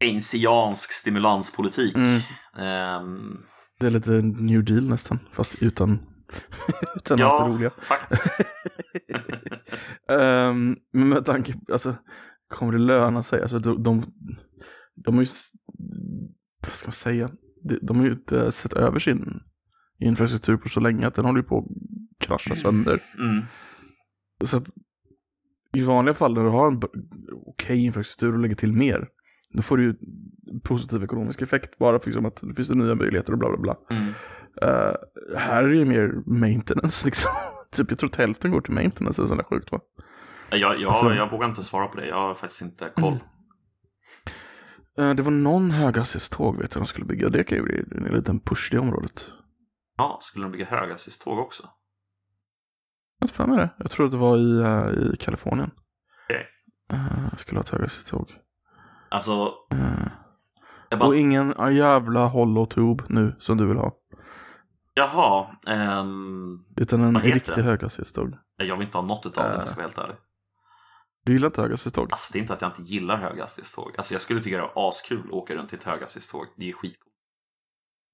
Keynesiansk stimulanspolitik. Mm. Ehm, Det är lite New Deal nästan, fast utan, utan allt ja, det roliga. faktiskt. Ehm, men med tanke alltså, kommer det löna sig? Alltså, de, de, de har ju, vad ska man säga, de, de har ju inte sett över sin infrastruktur på så länge att den håller på att krascha sönder. Mm. Så att i vanliga fall när du har en okej infrastruktur och lägger till mer, då får du ju positiv ekonomisk effekt bara för liksom att det finns det nya möjligheter och bla bla bla. Mm. Eh, här är det ju mer maintenance liksom. typ jag tror att hälften går till maintenance eller sånt där sjukt va? Jag, jag, Alltså- jag vågar inte svara på det. Jag har faktiskt inte koll. Mm. Eh, det var någon höghastighetståg vet jag de skulle bygga. Det kan ju bli en liten push i det området. Ja, skulle de bygga höghastighetståg också? Jag har för mig det. Jag tror att det var i, eh, i Kalifornien. Okej. Eh, skulle ha ett höghastighetståg. Alltså, jag bara, och ingen ah, jävla hollow-tube nu som du vill ha. jaha. ehm, Utan en riktig höghastighetståg. jag vill inte ha något utav det om jag ska vara helt ärlig. Du gillar inte höghastighetståg? Alltså det är inte att jag inte gillar höghastighetståg. Alltså jag skulle tycka det var askul att åka runt i ett höghastighetståg. Det är skitcoolt.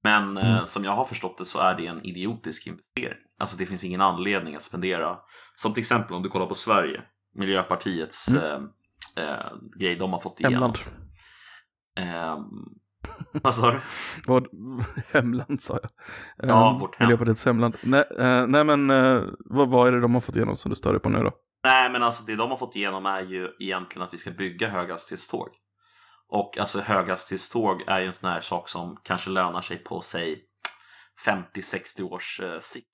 Men eh, Mm. som jag har förstått det så är det en idiotisk investering. Alltså det finns ingen anledning att spendera. Som till exempel om du kollar på Sverige. Miljöpartiets eh, eh, grej de har fått igenom. Hemland. Eh, vad sa du? Vad? Hemland sa jag. Ja, Eh, vårt hem. Miljöpartiets hemland. Nej, eh, nej men eh, vad, vad är det de har fått igenom som du stör dig på nu då? Nej, men alltså det de har fått igenom är ju egentligen att vi ska bygga höghastighetståg. Och alltså höghastighetståg är ju en sån här sak som kanske lönar sig på, säg 50-60 års eh, sikt.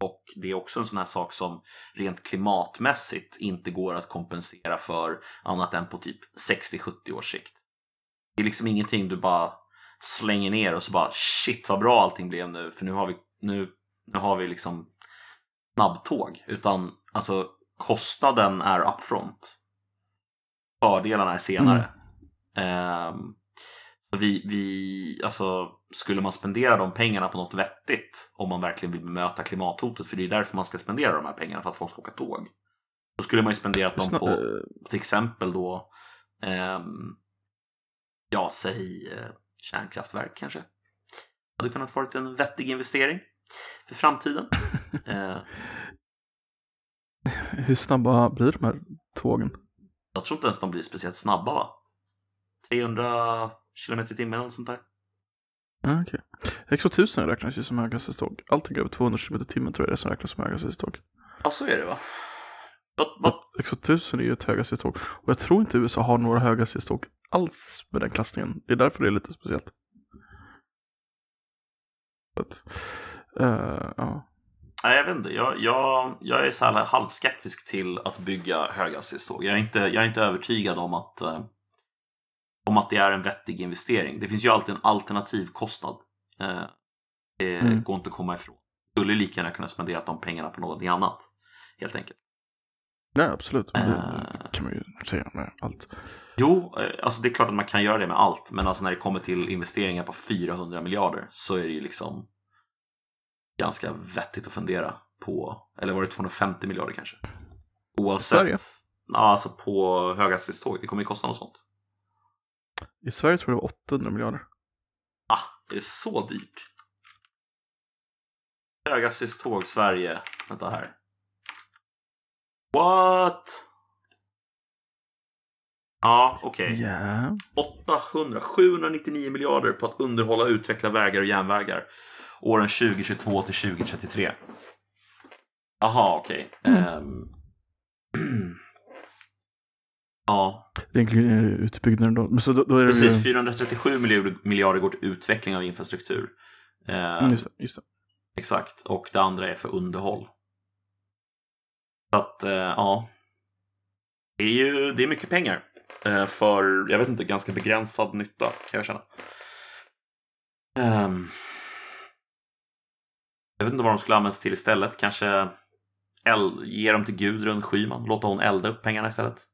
Och det är också en sån här sak som rent klimatmässigt inte går att kompensera för annat än på typ 60-70 års sikt. Det är liksom ingenting du bara slänger ner och så bara shit vad bra allting blev nu för nu har vi, nu, nu har vi liksom snabbtåg. Utan alltså kostnaden är upfront. Fördelarna är senare. Mm så vi, vi, alltså, skulle man spendera de pengarna på något vettigt om man verkligen vill bemöta klimathotet, för det är därför man ska spendera de här pengarna, för att folk ska åka tåg. Då skulle man ju spendera dem på eh, till exempel då, ehm, ja, säg eh, kärnkraftverk kanske. Hade kunnat vara en vettig investering för framtiden. Eh, hur snabba blir de här tågen? jag tror inte ens de blir speciellt snabba va? 300 kilometer i timmen eller sånt där. Ah, okej. X2000 räknas ju som höghastighetståg. Allting över 200 km i timmen tror jag är det som räknas som höghastighetståg. Ja, så är det va? Vad, vad, X2000 är ju ett höghastighetståg. Och jag tror inte USA har några höghastighetståg alls med den klassningen. Det är därför det är lite speciellt. Att, eh, ja. Nej, jag vet inte. Jag, jag, jag är så här halvskeptisk till att bygga höghastighetståg. Jag är inte, jag är inte övertygad om att, eh, om att det är en vettig investering. Det finns ju alltid en alternativkostnad. Eh, det Mm. går inte att komma ifrån. Skulle lika gärna kunna spendera de pengarna på något annat. Helt enkelt. Nej, absolut. Det kan man ju säga med allt. Jo, eh, alltså det är klart att man kan göra det med allt. Men alltså när det kommer till investeringar på 400 miljarder så är det ju liksom ganska vettigt att fundera på. Eller var det 250 miljarder kanske? Oavsett. Sverige? Ja, alltså på höghastighetståg. Det kommer ju kosta något sånt. I Sverige tror jag det var 800 miljarder. Är det så dyrt? Höghastighetståg Sverige. Vänta här. What? Ja, okej. Ja. 800, 799 miljarder på att underhålla och utveckla vägar och järnvägar åren 2022 till 2033. Jaha, okej. Mm. Ehm. Ja, egentligen utbyggnaden då. Så då, då är det precis. ju... 437 miljarder, miljarder går till utveckling av infrastruktur. Ehm, Mm, just det, just det. Exakt, och det andra är för underhåll. Så att, eh, ja. Det är ju det är mycket pengar. Eh, för, jag vet inte, ganska begränsad nytta kan jag känna. Ehm. jag vet inte vad de skulle användas till istället. Kanske eld, ge dem till Gudrun Schyman. Låta hon elda upp pengarna istället.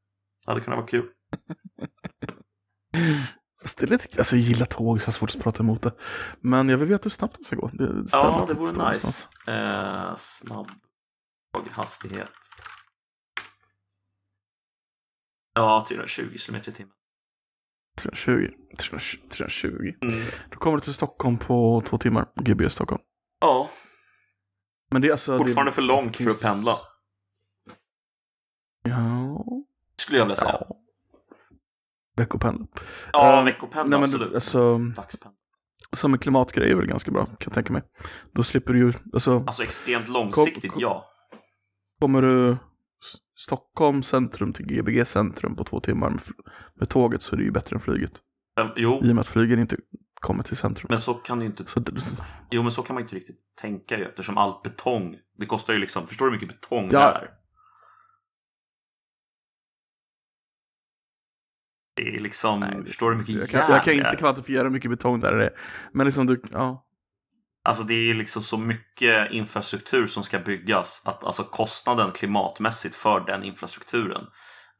Det hade kunnat vara kul. Fast det är lite, alltså jag gillar tåg så jag har svårt att prata emot det. Men jag vill veta hur snabbt det ska gå. Det, Ja, det vore nice. Eh, snabb hastighet. Ja, 320 km i timmen. 320. 320. 320. Mm. Då kommer du till Stockholm på två timmar. GB Stockholm. Ja, Men det är alltså... fortfarande det, för långt för att pendla. Ja. Skulle jag vilja säga. ja. Veckopendel. Ja, Eh, veckopendla Nej men absolut. alltså, Dagspendla. som en klimatgrej är väl ganska bra kan jag tänka mig. Då slipper du ju, alltså Alltså extremt långsiktigt, kom- ja. kommer du Stockholm centrum till Gbg centrum på två timmar med, med tåget så är det ju bättre än flyget. Eh, Jo, I och med att flygen inte kommer till centrum. men så kan ju inte... Så Jo, men så kan man inte riktigt tänka ju eftersom allt betong, det kostar ju liksom, förstår du hur mycket betong Ja. det är? Det är liksom, Nej, det- förstår du hur mycket jag, kan, järn jag kan inte kvantifiera hur mycket betong där det är. Men liksom du, ja. Alltså det är liksom så mycket infrastruktur som ska byggas att alltså kostnaden klimatmässigt för den infrastrukturen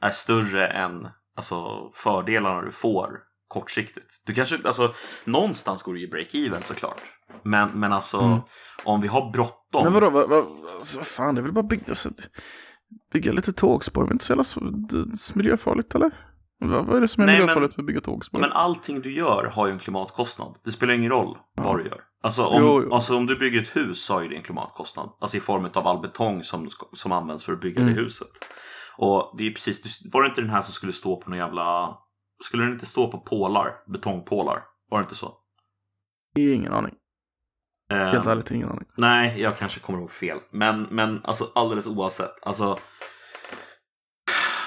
är större än alltså, fördelarna du får kortsiktigt. Du kanske, alltså, någonstans går det ju break-even såklart. Men, men alltså Mm. om vi har bråttom. Men vadå, vad, vad, alltså, vad fan, det är väl bara bygga, alltså, bygga lite tågspår. Väl inte så jävla miljöfarligt eller? Vad, vad är det som är Nej, men- miljöfarligt med att bygga tågspår? Men allting du gör har ju en klimatkostnad. Det spelar ingen roll vad du gör. Alltså om, Jo, jo. Alltså om du bygger ett hus så har ju det en klimatkostnad. Alltså i form av all betong som, som används för att bygga Mm. det huset. Och det är precis, var det inte den här som skulle stå på någon jävla... Skulle den inte stå på pålar? Betongpålar? Var det inte så? Ingen aning. Helt Ehm, ärligt, ingen aning. Nej, jag kanske kommer ihåg fel. Men, men alltså alldeles oavsett. Alltså,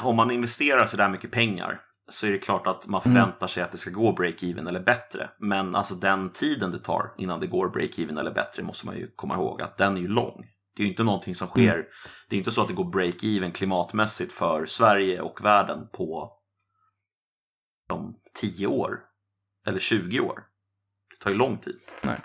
om man investerar så där mycket pengar så är det klart att man förväntar sig att det ska gå break-even eller bättre. Men alltså den tiden det tar innan det går break-even eller bättre måste man ju komma ihåg att den är ju lång. Det är ju inte någonting som sker. Det är inte så att det går break-even klimatmässigt för Sverige och världen på de 10 år. Eller 20 år. Det tar ju lång tid. Nej.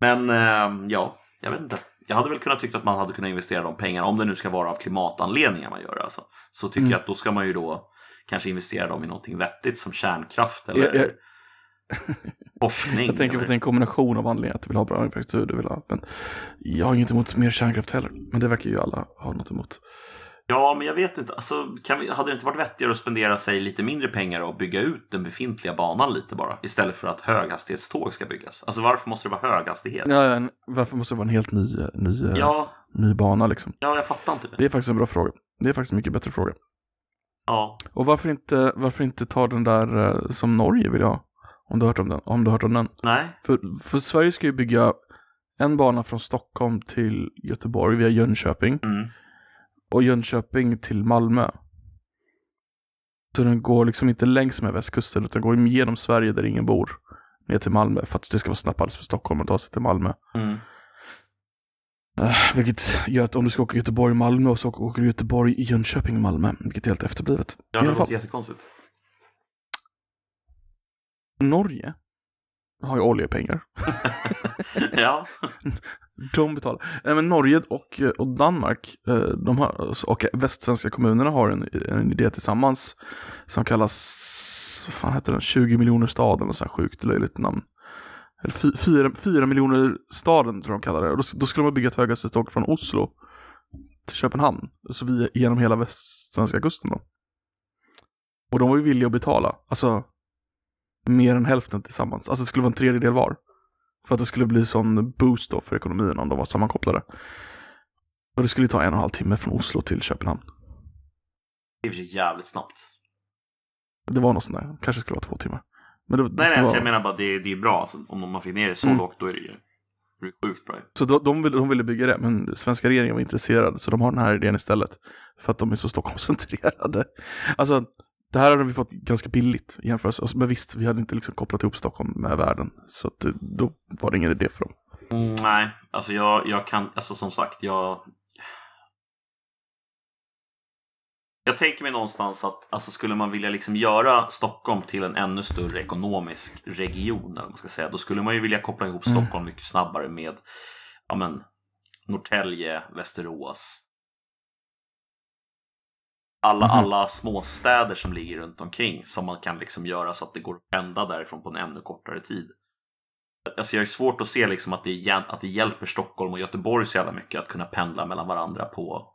Men eh, ja, jag vet inte. Jag hade väl kunnat tycka att man hade kunnat investera de pengarna, om det nu ska vara av klimatanledningar man gör det alltså. Så tycker Mm. jag att då ska man ju då kanske investera dem i någonting vettigt som kärnkraft eller Jag- jag- forskning. Jag tänker eller... att det är en kombination av anledningar att du vill ha bra infrastruktur, du vill ha. Men jag har inget emot mer kärnkraft heller. Men det verkar ju alla ha något emot. Ja, men jag vet inte. Alltså, vi, hade det inte varit vettigare att spendera sig lite mindre pengar och bygga ut den befintliga banan lite bara? Istället för att höghastighetståg ska byggas. Alltså varför måste det vara höghastighet? Ja, ja, en- varför måste det vara en helt ny, ny, Ja, ny bana liksom? ja jag fattar inte det. Det är faktiskt en bra fråga. Det är faktiskt en mycket bättre fråga. Ja, Och varför inte, varför inte ta den där eh, som Norge vill ha? Om du har hört om den? Om du har hört om den? nej. För, för Sverige ska ju bygga en bana från Stockholm till Göteborg via Jönköping Mm. Och Jönköping till Malmö. Så den går liksom inte längs med västkusten utan går genom Sverige där ingen bor ner till Malmö för att det ska vara snabbare för Stockholm att ta sig till Malmö. Mm. Uh, vilket gör att om du ska åka Göteborg-Malmö och så åker du Göteborg, Jönköping, Malmö. Vilket är helt efterblivet. Ja, det låter jättekonstigt. Norge har ju oljepengar. ja. De betalar. Nej, men Norge och, och Danmark eh, de har, och västsvenska kommunerna har en, en idé tillsammans som kallas, vad fan heter den, 20 miljoner staden och så här sjukt löjligt namn. Eller fy, fyra, fyra miljoner staden tror jag de kallar det. Och då, då skulle man bygga ett höghastighetståg från Oslo till Köpenhamn. Så via, genom hela västsvenska kusten då. Och de var ju villiga att betala, alltså mer än hälften tillsammans. Alltså det skulle vara en tredjedel var. För att det skulle bli sån boost då för ekonomin om de var sammankopplade. Och det skulle ta en och en halv timme från Oslo till Köpenhamn. Det är för sig jävligt snabbt. Det var något sånt där. Kanske skulle vara två timmar. Men det, det Nej, nej alltså, vara... jag menar bara det, det är bra. Alltså, om man fick ner det så Mm. lågt då är det ju det är sjukt bra. Så de, de, ville, de ville bygga det, men svenska regeringen var intresserad. Så de har den här idén istället. För att de är så Stockholmscentrerade. Alltså, det här hade vi fått ganska billigt i jämförelse. Men visst, vi hade inte liksom kopplat ihop Stockholm med världen. Så att, det- då var det ingen idé för dem. Mm, nej, alltså jag, jag kan, alltså som sagt, jag... Jag tänker mig någonstans att alltså skulle man vilja liksom göra Stockholm till en ännu större ekonomisk region, eller man ska säga, då skulle man ju vilja koppla ihop Mm. Stockholm mycket snabbare med ja, men, Norrtälje, Västerås. Alla, Mhm. alla småstäder som ligger runt omkring som man kan liksom göra så att det går att pendla därifrån på en ännu kortare tid. Alltså jag har svårt att se liksom att, det, att det hjälper Stockholm och Göteborg så jävla mycket att kunna pendla mellan varandra på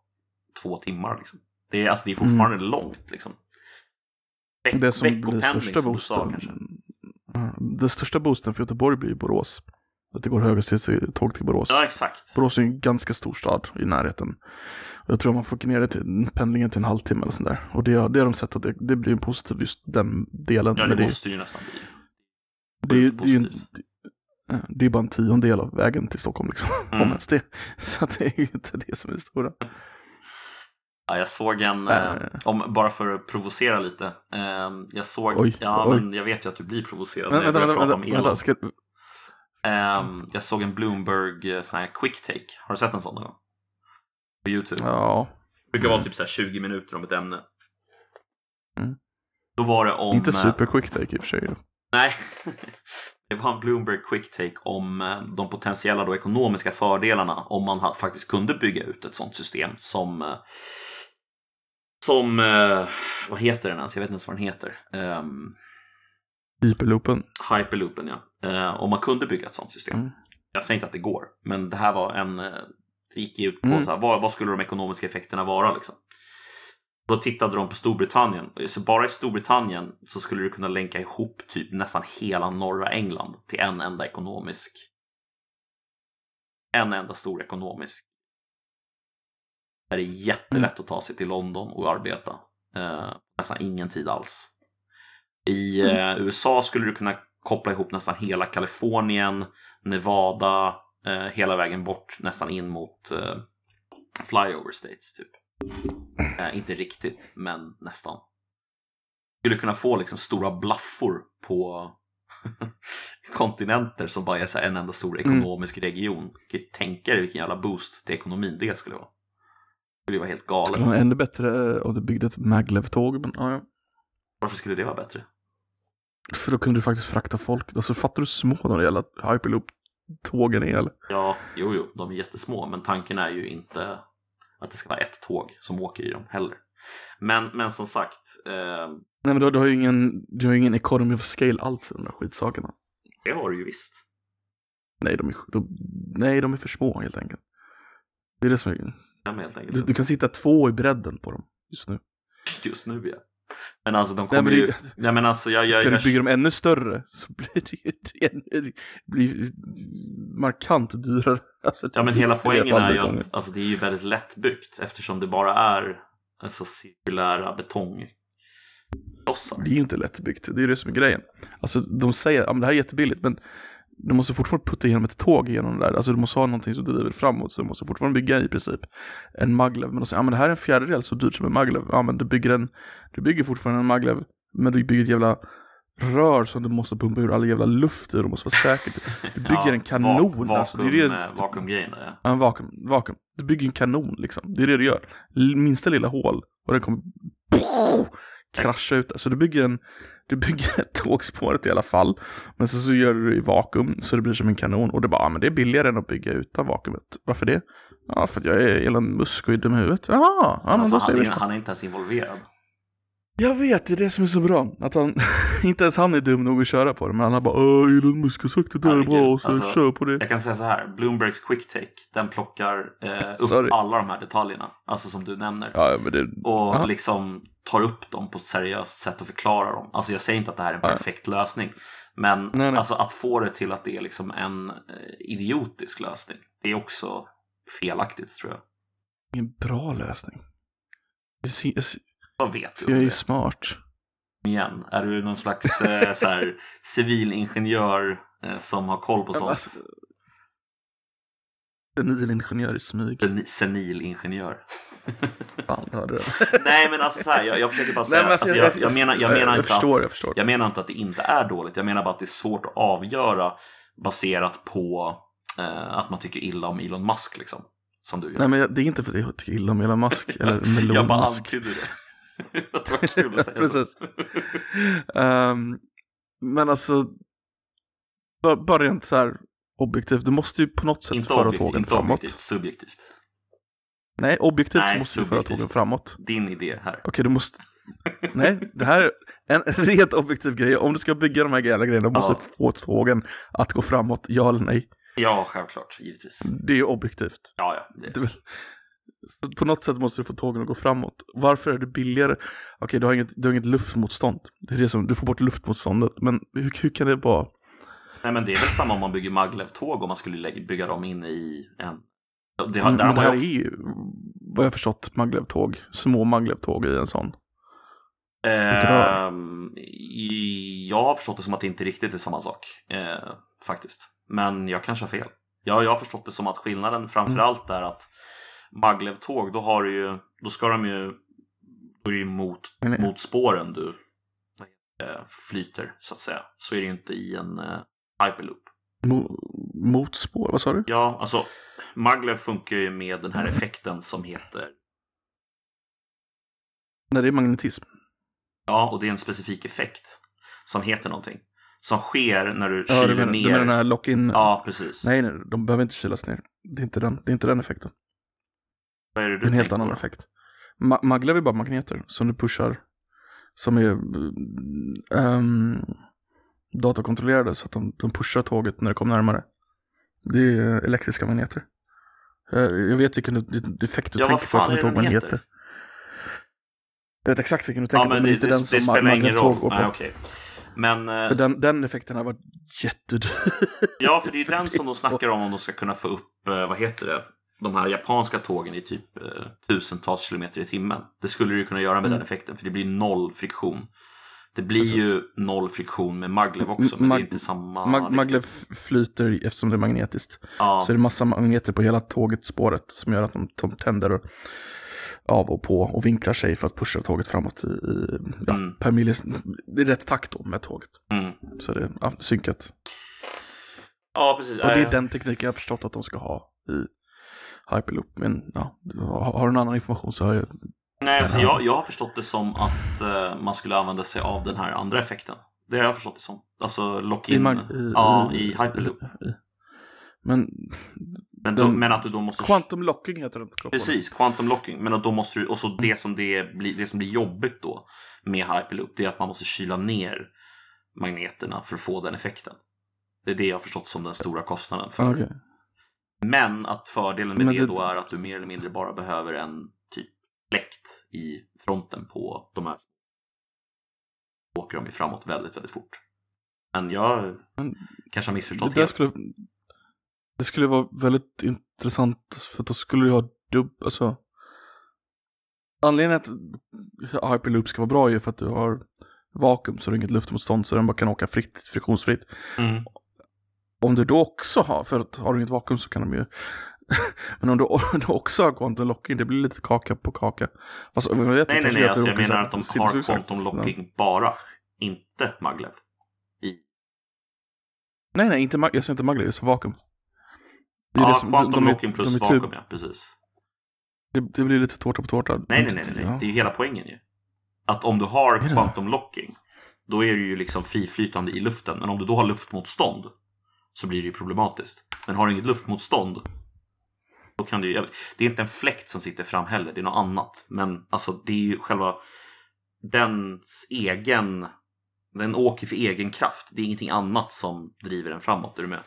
två timmar. Liksom. Det, är, alltså, det är fortfarande långt. Liksom. Veck- Mm. Det som blir största du sa, boosten. kanske. Ja, Den största boosten för Göteborg blir Borås. Att det går höghastighetståg till Borås. Ja, exakt. Borås är ju en ganska stor stad i närheten. Jag tror man får ner det till pendlingen till en halvtimme eller sånt där. Och det, det har de sett att det, det blir en positiv just den delen. Ja, det det, måste ju nästan bli. det, ju- det, är ju en- det, det är bara en tiondel av vägen till Stockholm liksom. Mm. Om ens det. Så det är ju inte det som är det stora. Ja, jag såg en, Äh. eh, om, bara för att provocera lite. Eh, jag såg, Oj, ja oj. men jag vet ju att du blir provocerad Men, när jag vänta, vänta, om Elon. vänta. Ska, Ehm, jag såg en Bloomberg eh, sån här quick take. Har du sett en sån någon gång? På YouTube. ja, Det brukar vara typ så här 20 minuter om ett ämne. Mm. Då var det om... inte eh, super quick take i och för sig. Nej. Det var en Bloomberg quick take om eh, de potentiella då ekonomiska fördelarna om man faktiskt kunde bygga ut ett sånt system som som, vad heter den ens? Jag vet inte ens vad den heter. Um, Hyperloopen. Hyperloopen ja. Eh, om man kunde bygga ett sånt system. Mm. Jag säger inte att det går, men det här var en, eh, det gick ut på Mm. så här, vad, vad skulle de ekonomiska effekterna vara liksom. Då tittade de på Storbritannien. Så bara i Storbritannien så skulle du kunna länka ihop typ nästan hela norra England till en enda ekonomisk en enda stor ekonomisk där det är jättelätt att ta sig till London och arbeta. Eh, nästan ingen tid alls. I eh, USA skulle du kunna koppla ihop nästan hela Kalifornien, Nevada, eh, hela vägen bort nästan in mot eh, flyover states typ. Eh, inte riktigt, men nästan. Skulle kunna få liksom stora blaffor på kontinenter som bara är så en enda stor ekonomisk region. Kan ju tänka dig vilken jävla boost till ekonomin det skulle vara. Det skulle vara helt galet. Det var ännu bättre eh, om du byggde ett maglev-tåg. Men, ja, ja. Varför skulle det vara bättre? För då kunde du faktiskt frakta folk. Alltså fattar du små de där jävla hyperloop-tågen är eller? Ja, jo, jo, de är jättesmå, men tanken är ju inte att det ska vara ett tåg som åker i dem heller. Men, men som sagt, eh, Nej men du, du har ju ingen, du har ju ingen economy of scale alls i de där skitsakerna. det har du ju visst. Nej de är, de, nej, de är för små helt enkelt. Det är det som är, enkelt. du, du kan sitta två i bredden på dem just nu. Just nu ja. Men alltså de Nej, kommer men det- ju... Nej men alltså jag... jag, Ska jag du bygga dem ännu större så blir det ju det blir markant dyrare. Alltså, Ja men hela poängen är ju att alltså, det är ju väldigt lättbyggt eftersom det bara är alltså, cirkulära betong. Det är ju inte lättbyggt, det är ju det som är grejen. Alltså de säger, ja men det här är jättebilligt, men du måste fortfarande putta igenom ett tåg genom det där. Alltså du måste ha någonting som driver framåt, så du måste fortfarande bygga i princip en maglev. Men de säger, ja men det här är en fjärdedel så dyrt som en maglev. Ja men du bygger en, du bygger fortfarande en maglev, men du bygger ett jävla rör som du måste pumpa ur all jävla luft ur, det måste vara säkert. Du bygger Ja, en kanon. Va- alltså, det vakuum, är det, eh, vakuumgrejen där, ja. Ja, en vakuum, vakuum. Du bygger en kanon liksom. Det är det du gör. Minsta lilla hål och den kommer krascha ut. Så du bygger en, du bygger ett tågspåret i alla fall. Men så, så gör du det i vakuum så det blir som en kanon. Och det bara, ja, men det är billigare än att bygga utan vakuumet. Varför det? Ja, för att jag är Elon Musk och är dum i huvudet. Jaha, ja, men Alltså, då han, är, han är inte ens involverad. Jag vet, det är det som är så bra. Att han, inte ens han är dum nog att köra på det. Men han har bara, Åh, Elon Musk har sagt att det där är bra, så alltså, kör på det. Jag kan säga så här, Bloombergs quicktake, den plockar eh, upp Sorry. alla de här detaljerna, alltså som du nämner. Ja, det, Och Ja. liksom tar upp dem på ett seriöst sätt och förklarar dem. Alltså jag säger inte att det här är en perfekt lösning. Men Nej, nej. Alltså, att få det till att det är liksom en eh, idiotisk lösning, det är också felaktigt tror jag. ingen bra lösning. Jag jag Vad vet du Jag är ju smart. Igen? Är du någon slags eh, så här, civilingenjör eh, som har koll på sånt? alltså, Senilingenjör i smyg. Sen- Senilingenjör. Fan, du hörde det. Nej men alltså så här, jag, jag försöker bara säga, men alltså, jag, jag, menar, jag, menar jag inte förstår, att, jag förstår. jag menar inte att det inte är dåligt, jag menar bara att det är svårt att avgöra baserat på eh, att man tycker illa om Elon Musk liksom. Som du gör. Nej men jag- det är inte för att jag tycker illa om Elon Musk eller Melon jag bara Musk. antydde det. det var kul att säga Precis. så. Ehm, men alltså, bara, rent så här objektivt, du måste ju på något sätt Inte föra objektivt, tågen inte framåt. objektivt, subjektivt. Nej, objektivt så Nej, måste du föra subjektivt. tågen framåt. Din idé här. Okej, du måste... Nej, det här är en rent objektiv grej. Om du ska bygga de här grejerna, du måste Ja. få tågen att gå framåt, ja eller nej. Ja, självklart, givetvis. Det är ju objektivt. Ja, ja. Det. Det är väl- så på något sätt måste du få tågen att gå framåt. Varför är det billigare? Okej, du, har inget, du har inget luftmotstånd. Det är det som, du får bort luftmotståndet. Men hur, hur kan det vara? Nej, men det är väl samma om man bygger maglev-tåg om man skulle bygga dem in i en... Det, har, Men, där men har det här ju är ju, vad jag har förstått, maglevtåg. Små maglevtåg i en sån. i- jag har förstått det som att det inte riktigt är samma sak. Eh, faktiskt. Men jag kanske har fel. Ja, jag har förstått det som att skillnaden framförallt är att Maglev-tåg, då har du ju, då ska de ju, då är det ju mot, mot spåren du eh, flyter så att säga. Så är det ju inte i en eh, hyperloop. Mo, motspår, vad sa du? Ja, alltså Maglev funkar ju med den här effekten som heter, Nej, det är magnetism. ja, och det är en specifik effekt som heter någonting. Som sker när du Ja, du kyler menar, ner. du menar den här lock-in? Ja, precis. Nej, nej, de behöver inte kylas ner. Det är inte den, det är inte den effekten. Vad är det Det du en helt tänker annan på? effekt. Ma- maglev är bara magneter som du pushar. Som är um, datakontrollerade så att de, de pushar tåget när det kommer närmare. Det är elektriska magneter. Eh, Jag vet vilken effekt du Ja, vad tänker på. Jag fan kommer inte är ihåg vad den det heter. Jag vet exakt vilken du Ja, tänker på, men men det, inte det, den det som spelar ma- ingen roll. magnettåg går på. Nej. Men, eh, För den, den effekten har varit jättedyr. ja, för det är ju den det som de snackar om om de ska kunna få upp, eh, vad heter det, de här japanska tågen i typ eh, tusentals kilometer i timmen. Det skulle du kunna göra med Mm. den effekten, för det blir noll friktion. Det blir Precis. ju noll friktion med maglev också, men Mag- det är inte samma. Mag- riktigt. maglev flyter eftersom det är magnetiskt. Ja, Så är det massa magneter på hela tåget, spåret, som gör att de, de tänder av och på och vinklar sig för att pusha tåget framåt i, i ja, Mm. per millis. Det är rätt takt då med tåget. mm. Så det är ja, synkat. ja precis. Och det är den tekniken jag har förstått att de ska ha i Hyperloop. Men ja, har du en annan information så har jag... Nej, alltså jag, jag har förstått det som att eh, man skulle använda sig av den här andra effekten. Det har jag förstått det som. Alltså lock-in. mag- ja, i Hyperloop. i- Men Men, då, den- men att du då måste... quantum locking heter den. På Precis, quantum locking. Men då måste du... Och så det som, det blir, det som blir jobbigt då med Hyperloop, det är att man måste kyla ner magneterna för att få den effekten. Det är det jag har förstått som den stora kostnaden för. den. Men att fördelen med det, det- då är att du mer eller mindre bara behöver en typ fläkt i fronten på de här. Då åker de ju framåt väldigt, väldigt fort. Men jag Men kanske har Det, missförstått där helt. skulle, det skulle vara väldigt intressant för då skulle du ha dubb, alltså Anledningen att Hyperloop ska vara bra är ju för att du har vakuum så det är inget luftmotstånd så den bara kan åka fritt, friktionsfritt. Mm. Om du då också har, för att har du inget vakuum så kan de ju Men om du, du också har quantum locking, det blir lite kaka på kaka. Alltså, vet Nej, nej, nej. att Alltså, jag menar att de har quantum locking bara. Inte maglev. I. Nej, nej, inte, jag säger inte maglev, jag säger vakuum. Det är Ja, det som- quantum de locking plus de är vakuum, typ- ja. Precis. Det, det blir lite tårta på tårta. Nej, nej, nej, nej, nej. Ja. Det är ju hela poängen ju. Att om du har quantum locking, då är du ju liksom friflytande i luften. Men om du då har luftmotstånd så blir det ju problematiskt. Men har du inget luftmotstånd, då kan du. Det är inte en fläkt som sitter fram heller, det är något annat. Men alltså, det är ju själva dens egen... Den åker för egen kraft. Det är ingenting annat som driver den framåt, är du med?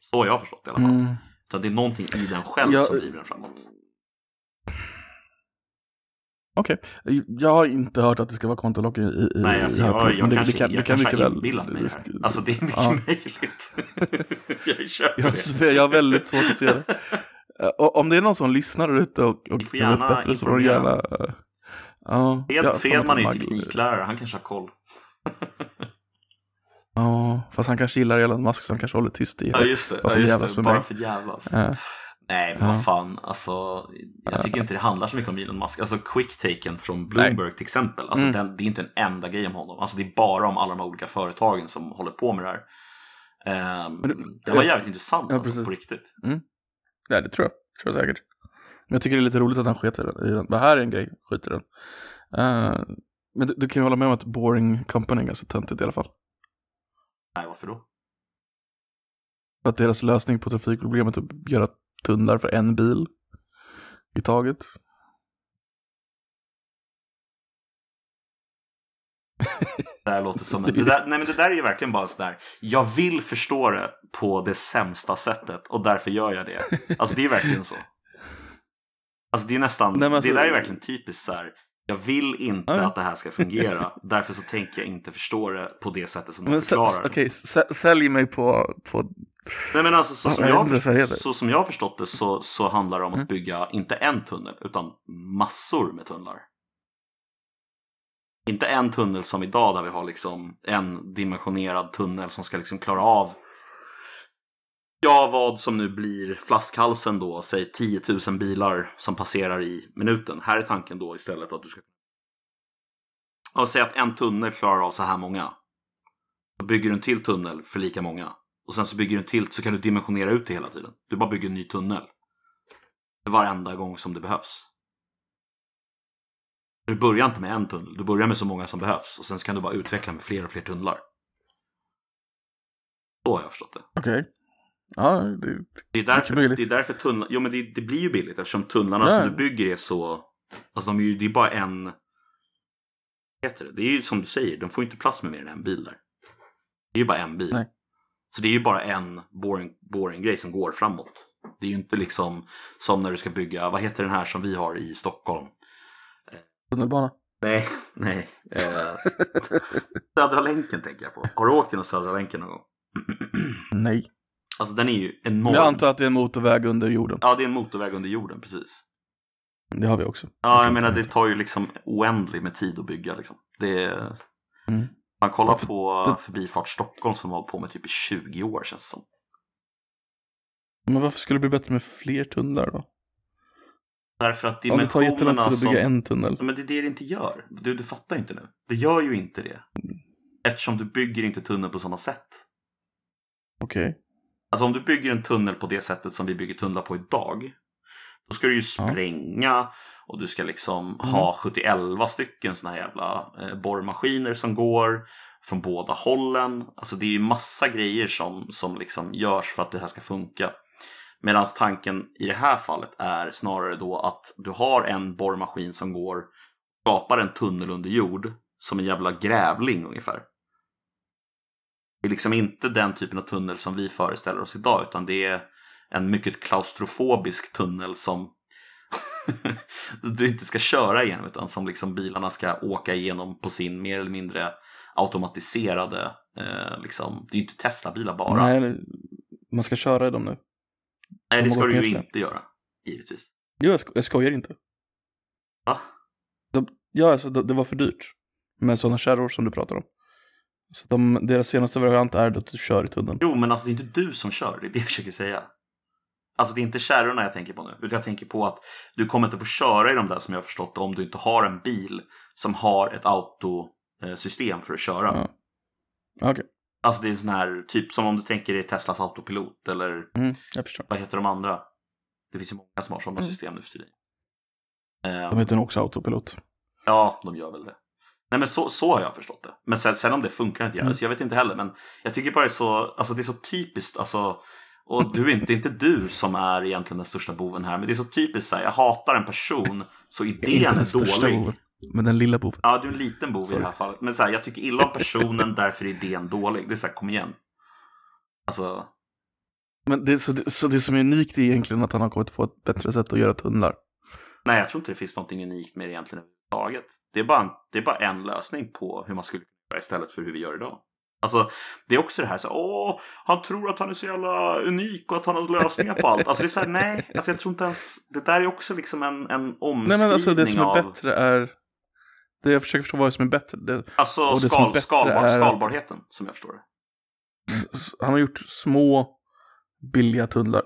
Så har jag förstått det i alla fall. Mm. Så det är någonting i den själv Ja, som driver den framåt. Okej, jag har inte hört att det ska vara locking i, i Nej, alltså jag, Hyperloop, jag, men det- kanske, det kan- jag kan kanske har väl- inbillat mig det här. Alltså det är mycket Ja. möjligt. jag köper Jag, det. jag har väldigt svårt att se det. Eh, och Om det är någon som lyssnar ute och, och får vet gärna bättre så får de gärna... eh, Ja, Fed, ja, Fedman är ju tekniklärare, han kanske har koll. Ja, fast han kanske gillar Elon Musk så han kanske håller tyst i Ja just det, Bara ja, för just jävlas det. bara för jävlas. Eh, Nej men Ja. vad fan, alltså jag tycker inte det handlar så mycket om Elon Musk. Alltså quick-taken från Bloomberg till exempel, alltså Mm. den, det är inte en enda grej om honom. Alltså det är bara om alla de här olika företagen som håller på med det här. Ehm, Men det- var jävligt intressant Ja, alltså, på riktigt. Ja, det tror jag. Det tror jag säkert. Men jag tycker det är lite roligt att han sket i den. Det här är en grej, skit i den. Eh, men du, du kan ju hålla med om att Boring Company är ganska töntigt i alla fall. Nej varför då? För att deras lösning på trafikproblemet är att göra tunnlar för en bil i taget. Det här låter som en, det där, nej men det där är ju verkligen bara sådär. Jag vill förstå det på det sämsta sättet och därför gör jag det. Alltså det är verkligen så. Alltså det är nästan, Nej, alltså- det där är verkligen typiskt så här. Jag vill inte Ja, att det här ska fungera. därför så tänker jag inte förstå det på det sättet som de förklarar. Okej, sä- sälj mig på, på... Nej men alltså så som, jag förstått, så som jag har förstått det så, så handlar det om Mm. att bygga inte en tunnel utan massor med tunnlar. Inte en tunnel som idag där vi har liksom en dimensionerad tunnel som ska liksom klara av Ja, vad som nu blir flaskhalsen då, säg 10 000 bilar som passerar i minuten. Här är tanken då istället att du ska Ja, säg att en tunnel klarar av så här många. Då bygger du en till tunnel för lika många. Och sen så bygger du en till så kan du dimensionera ut det hela tiden. Du bara bygger en ny tunnel. Varenda gång som det behövs. Du börjar inte med en tunnel, du börjar med så många som behövs. Och sen så kan du bara utveckla med fler och fler tunnlar. Så har jag förstått det. Okej. Ja, det... Det är därför, det är därför tunnlar, jo men det, det blir ju billigt eftersom tunnlarna Ja. som du bygger är så, alltså de är ju, det är bara en, heter det? Det är ju som du säger, de får ju inte plats med mer än en bil där. Det är ju bara en bil. Nej. Så det är ju bara en boring, boring grej som går framåt. Det är ju inte liksom som när du ska bygga, vad heter den här som vi har i Stockholm? Tunnelbana. Nej, nej. Eh, Södra länken tänker jag på. Har du åkt genom Södra länken någon gång? Nej. Alltså den är ju enorm. Jag antar att det är en motorväg under jorden. Ja, det är en motorväg under jorden, precis. Det har vi också. Ja, jag menar det tar ju liksom oändligt med tid att bygga liksom. Det är... Mm. Man kollar Ja, på det- Förbifart Stockholm som har på med typ i 20 år känns det som. Men varför skulle det bli bättre med fler tunnlar då? Därför att Om det tar jättelång tid dimensionerna att som... bygga en tunnel. Ja, Men det är det det inte gör. Du, du fattar inte nu. Det gör ju inte det. Eftersom du bygger inte tunnel på samma sätt. Okej. Alltså om du bygger en tunnel på det sättet som vi bygger tunnlar på idag. Då ska du ju Ja. spränga och du ska liksom Mm. ha 71 stycken såna här jävla eh, borrmaskiner som går från båda hållen. Alltså det är ju massa grejer som, som liksom görs för att det här ska funka. Medan tanken i det här fallet är snarare då att du har en borrmaskin som går, skapar en tunnel under jord som en jävla grävling ungefär. Det är liksom inte den typen av tunnel som vi föreställer oss idag utan det är en mycket klaustrofobisk tunnel som du inte ska köra igenom utan som liksom bilarna ska åka igenom på sin mer eller mindre automatiserade, eh, liksom, det är ju inte Tesla-bilar bara. Nej, Nej, man ska köra i dem nu. det de har ska du ju det. inte göra, givetvis. Jo, jag, sko- jag skojar inte. Va? Ja, alltså det, det var för dyrt. Med sådana kärror som du pratar om. Så de, deras senaste variant är att du kör i tunneln. Jo, men alltså det är inte du som kör, det är det jag försöker säga. Alltså det är inte kärrorna jag tänker på nu, utan jag tänker på att du kommer inte få köra i de där som jag har förstått om du inte har en bil som har ett autosystem för att köra. Ja. Okej, Alltså det är en sån här, typ som om du tänker i Teslas autopilot eller mm, vad heter de andra? Det finns ju många som har sådana Mm. system nu för tiden. De heter nog också autopilot. Ja, de gör väl det. Nej men så, så har jag förstått det. Men sen, sen om det funkar inte jag, Mm. så jag vet inte heller. Men jag tycker bara det är så, alltså det är så typiskt. Alltså, och du är inte, det är inte du som är egentligen den största boven här. Men det är så typiskt så här, jag hatar en person så idén är största dålig. boven, men den lilla boven. Ja, du är en liten bov i det här fallet. Men så här, jag tycker illa om personen, därför är idén dålig. Det är så här, kom igen. Alltså, Men det, så, det, så det som är unikt är egentligen att han har kommit på ett bättre sätt att göra tunnlar. nej jag tror inte det finns något unikt med det egentligen överhuvudtaget. Det är bara en, det är bara en lösning på hur man skulle göra istället för hur vi gör idag. Alltså, det är också det här så åh, han tror att han är så jävla unik och att han har lösningar på allt. Alltså det är så här, nej, alltså jag tror inte ens, det där är också liksom en, en omskrivning Nej men alltså det som är av, bättre är... Det jag försöker förstå vad som är bättre. Det, alltså det som är skal, bättre skalbar, är att- skalbarheten som jag förstår det. han har gjort små, billiga tunnlar.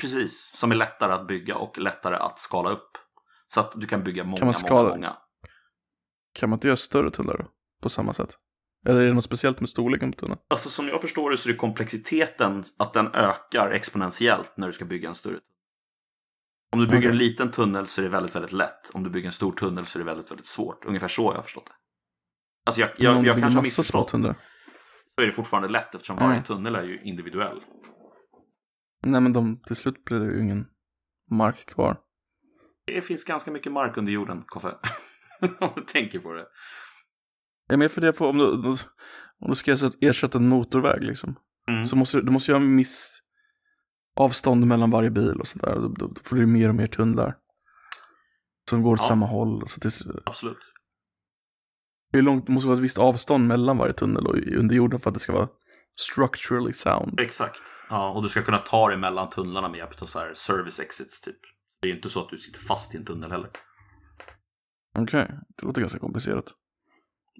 Precis, som är lättare att bygga och lättare att skala upp. Så att du kan bygga många, Kan man många, skala- många. Kan man inte göra större tunnlar då? På samma sätt? Eller är det något speciellt med storleken på tunneln? Alltså som jag förstår det så är det komplexiteten att den ökar exponentiellt när du ska bygga en större. Om du bygger Okej. en liten tunnel så är det väldigt, väldigt lätt. Om du bygger en stor tunnel så är det väldigt, väldigt svårt. Ungefär så har jag förstått det. Alltså jag, jag, jag bygger kanske har missförstått. Så är det fortfarande lätt eftersom Mm. varje tunnel är ju individuell. Nej men de, till slut blir det ju ingen mark kvar. Det finns ganska mycket mark under jorden, Koffe. Om du tänker på det. Jag för det på om du, om du ska ersätta- en motorväg liksom. Mm. Så måste du, måste en viss avstånd mellan varje bil och sådär. Då, då, då får du mer och mer tunnlar. Som går åt Ja. samma håll. Så det, Absolut. hur långt, det måste vara ett visst avstånd mellan varje tunnel och under jorden för att det ska vara structurally sound. Exakt. Ja, och du ska kunna ta dig mellan tunnlarna med hjälp av så här service exits typ. Det är ju inte så att du sitter fast i en tunnel heller. Okej, det låter ganska komplicerat.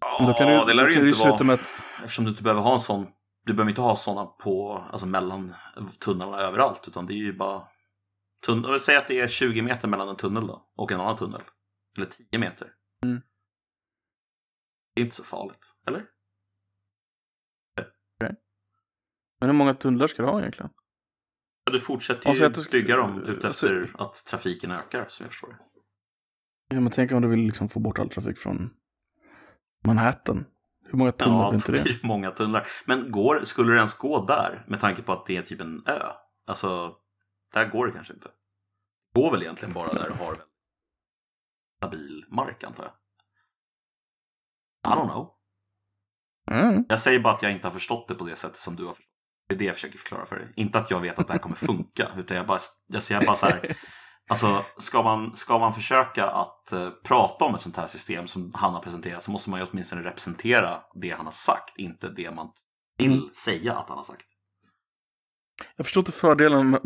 Ja, då kan du, det lär det ju inte vara. med att... Eftersom du inte behöver ha en sån. Du behöver inte ha sådana på, alltså mellan tunnlarna överallt. Utan det är ju bara. Tun- jag vill säga att det är 20 meter mellan en tunnel då. Och en annan tunnel. Eller 10 meter. Mm. Det är inte så farligt. Eller? Men hur många tunnlar ska du ha egentligen? Ja, Du fortsätter ju Alltså, att du ska- bygga dem alltså- utefter att trafiken ökar som jag förstår det. Ja, men tänk om du vill liksom få bort all trafik från Manhattan. Hur många tunnlar Ja, blir inte det blir många tunnlar. Men går, skulle det ens gå där? Med tanke på att det är typ en ö. Alltså, där går det kanske inte. Det går väl egentligen bara där du har stabil mark antar jag. I don't know. Mm. Jag säger bara att jag inte har förstått det på det sättet som du har förstått. Det är det jag försöker förklara för dig. Inte att jag vet att det här kommer funka. Utan jag bara, jag säger bara så här. Alltså, ska man, ska man försöka att eh, prata om ett sånt här system som han har presenterat så måste man ju åtminstone representera det han har sagt, inte det man vill Mm. säga att han har sagt. Jag förstår inte fördelen med,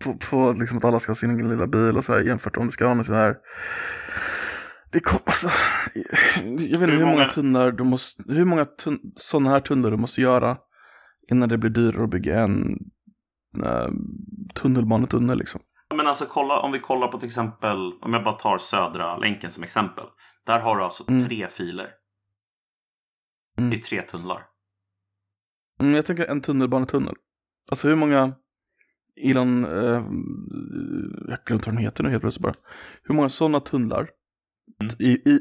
på, på liksom att alla ska ha sin egen lilla bil och så här jämfört om det ska ha med så här. Det kom, alltså, jag vet inte hur, många, många- tunnlar du måste, hur många tun, sådana här tunnlar du måste göra innan det blir dyrare att bygga en uh, tunnelbanetunnel liksom. Men alltså kolla, om vi kollar på till exempel, om jag bara tar södra länken som exempel. Där har du alltså Mm. tre filer. Mm. Det är tre tunnlar. Mm, jag tänker en tunnelbanetunnel. Alltså hur många Elon, eh, jag glömt vad den heter nu helt plötsligt bara. Hur många sådana tunnlar, Mm. i, i,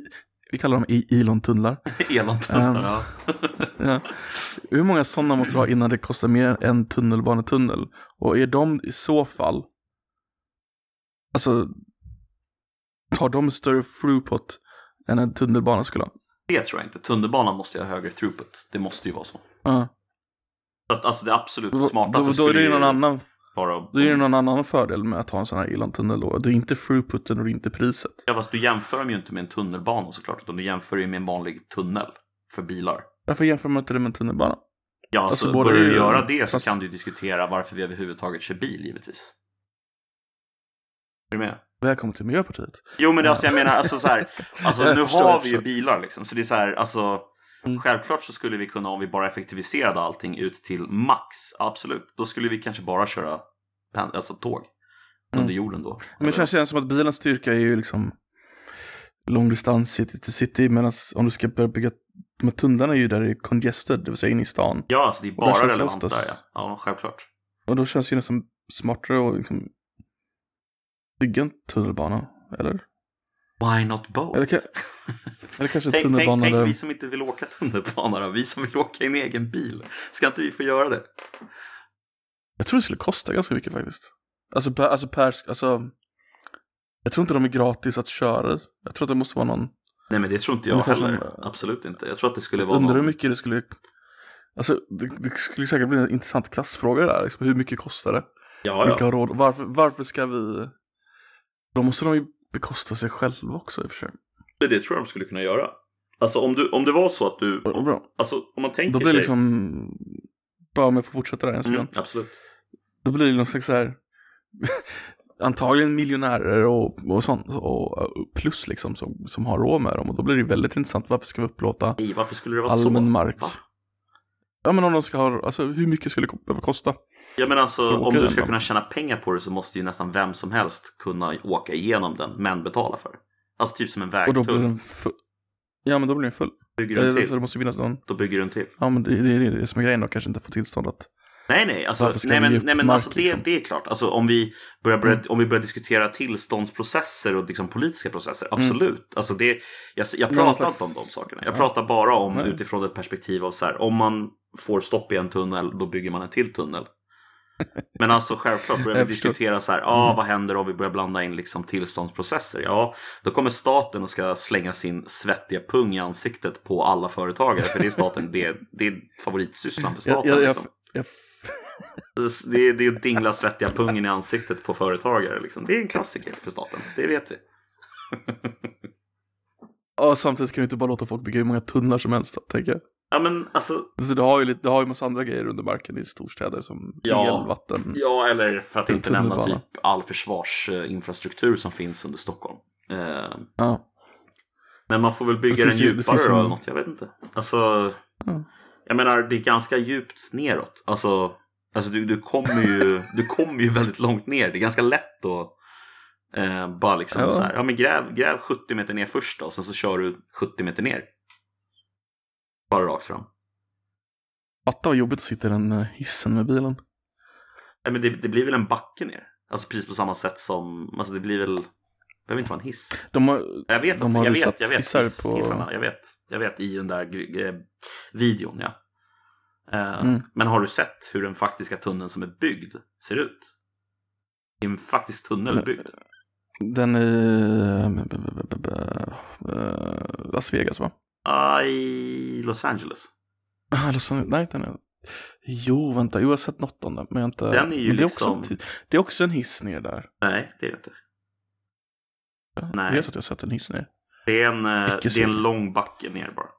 vi kallar dem i- Elon-tunnlar. Elon-tunnlar, Um, ja. Hur många sådana måste du ha innan det kostar mer än tunnelbanetunnel? Och är de i så fall, alltså, tar de större throughput än en tunnelbana skulle ha? Det tror jag inte. Tunnelbanan måste ju ha högre throughput. Det måste ju vara så. Ja. Så att, alltså det absolut Då, då, smartaste då är det ju någon annan, vara... då är det någon annan fördel med att ha en sån här Elon-tunnel då. Det är inte throughputen och det är inte priset. Ja, fast du jämför dem ju inte med en tunnelbana såklart. Utan du jämför ju med en vanlig tunnel för bilar. Varför jämför man inte det med en tunnelbana? Ja, alltså, Alltså, börjar du göra det så fast- kan du ju diskutera varför vi överhuvudtaget kör bil givetvis. Är du med? Välkommen till Miljöpartiet. Jo men alltså, jag menar alltså så här, alltså nu förstår, har vi ju bilar liksom. Så det är så här, alltså Mm. självklart så skulle vi kunna om vi bara effektiviserade allting ut till max. Absolut. Då skulle vi kanske bara köra alltså tåg under jorden då. Mm. Men det känns som att bilens styrka är ju liksom långdistans city till city. Medan om du ska börja bygga, här tunnlarna är ju där det är congested, det vill säga inne i stan. Ja, alltså det är bara det relevant oftast- där ja. Ja, självklart. Och då känns det ju nästan smartare att liksom bygga en tunnelbana. Eller? Why not both? Eller, eller kanske Tänk, tänk, tunnelbana tänk där... vi som inte vill åka tunnelbana då. Vi som vill åka i en egen bil. Ska inte vi få göra det? Jag tror det skulle kosta ganska mycket faktiskt. Alltså per, alltså per, alltså. Jag tror inte de är gratis att köra. Jag tror att det måste vara någon, Nej men det tror inte jag Ungefär heller. som- Absolut inte. Jag tror att det skulle vara undrar hur någon... mycket det skulle, alltså det, det skulle säkert bli en intressant klassfråga där. Liksom, hur mycket kostar det? Ja, Vilka ja. har råd? Varför, varför ska vi? Då måste de ju bekosta sig själva också i och för sig. Det, det tror jag de skulle kunna göra. Alltså om, du, om det var så att du... Och bra. Alltså om man tänker Då blir det sig... liksom, bara om jag får fortsätta där en sekund. Mm, absolut. Då blir det någon slags så här, antagligen miljonärer och, och sånt, och plus liksom som, som har råd med dem. Och då blir det väldigt intressant, varför ska vi upplåta Nej, varför skulle det vara allmän så? mark? Va? Ja men om de ska ha, alltså hur mycket skulle det behöva kosta? Ja men alltså om du ska kunna tjäna pengar på det så måste ju nästan vem som helst kunna åka igenom den men betala för det. Alltså typ som en Och då blir vägtull. den full. Ja men då blir den full. Bygger du en Eh, till, Så det måste finnas någon, då bygger du en till. ja men det, det, det är det som är grejen då, kanske inte få tillstånd att Nej nej, alltså, nej, men, nej, men mark, alltså det, liksom? det är klart. Alltså, om, vi börjar, börja, Mm. om vi börjar diskutera tillståndsprocesser och liksom, politiska processer, absolut. Alltså, det, jag, jag pratar slags- inte om de sakerna. Jag Ja. pratar bara om Nej. utifrån ett perspektiv av så här, om man får stopp i en tunnel, då bygger man en till tunnel. Men alltså självklart börjar vi diskutera så här, ah, vad händer om vi börjar blanda in liksom tillståndsprocesser? Ja, då kommer staten och ska slänga sin svettiga pung i ansiktet på alla företagare. För det är staten, det, det är favoritsysslan för staten. jag, jag, liksom. jag, Det är, det är att dingla svettiga pungen i ansiktet på företagare. Liksom. Det är en klassiker för staten, det vet vi. ja, samtidigt kan vi inte bara låta folk bygga hur många tunnlar som helst, tänker jag. Ja men alltså, Alltså, det har ju lite, det har ju massa andra grejer under marken i storstäder som Ja. el, vatten. ja eller för att En inte nämna typ all försvarsinfrastruktur som finns under Stockholm. Eh, Ja. men man får väl bygga den ju- djupare ju- eller något, jag vet inte. Alltså, Ja. jag menar det är ganska djupt neråt. Alltså, alltså du, du kommer ju, du kommer ju väldigt långt ner. Det är ganska lätt att eh, bara liksom Ja. så här, ja men gräv, gräv 70 meter ner först då, och sen så kör du 70 meter ner. Bara rakt fram. Fatta vad jobbigt att sitta i den eh, hissen med bilen. Nej, men det, det blir väl en backe ner? Alltså precis på samma sätt som, alltså det blir väl, det behöver inte vara en hiss. De har, Jag vet, De har jag vet, jag vet, hissar hiss, på- hissarna, jag vet, jag vet i den där eh, videon ja. Eh, Mm. Men har du sett hur den faktiska tunneln som är byggd ser ut? Det är en faktisk tunnel Nej. byggd. den i eh, Las Vegas va? Ah, I Los Angeles. Ah, Los Angeles, nej den är... Jo, vänta, jo jag har sett något om den. Men jag inte... Den är ju men det, är liksom- också en, ti- det är också en hiss ner där. Nej, det är det inte. Nej. Jag vet att jag har sett en hiss ner. Det är en, eh, det är en lång backe ner bara.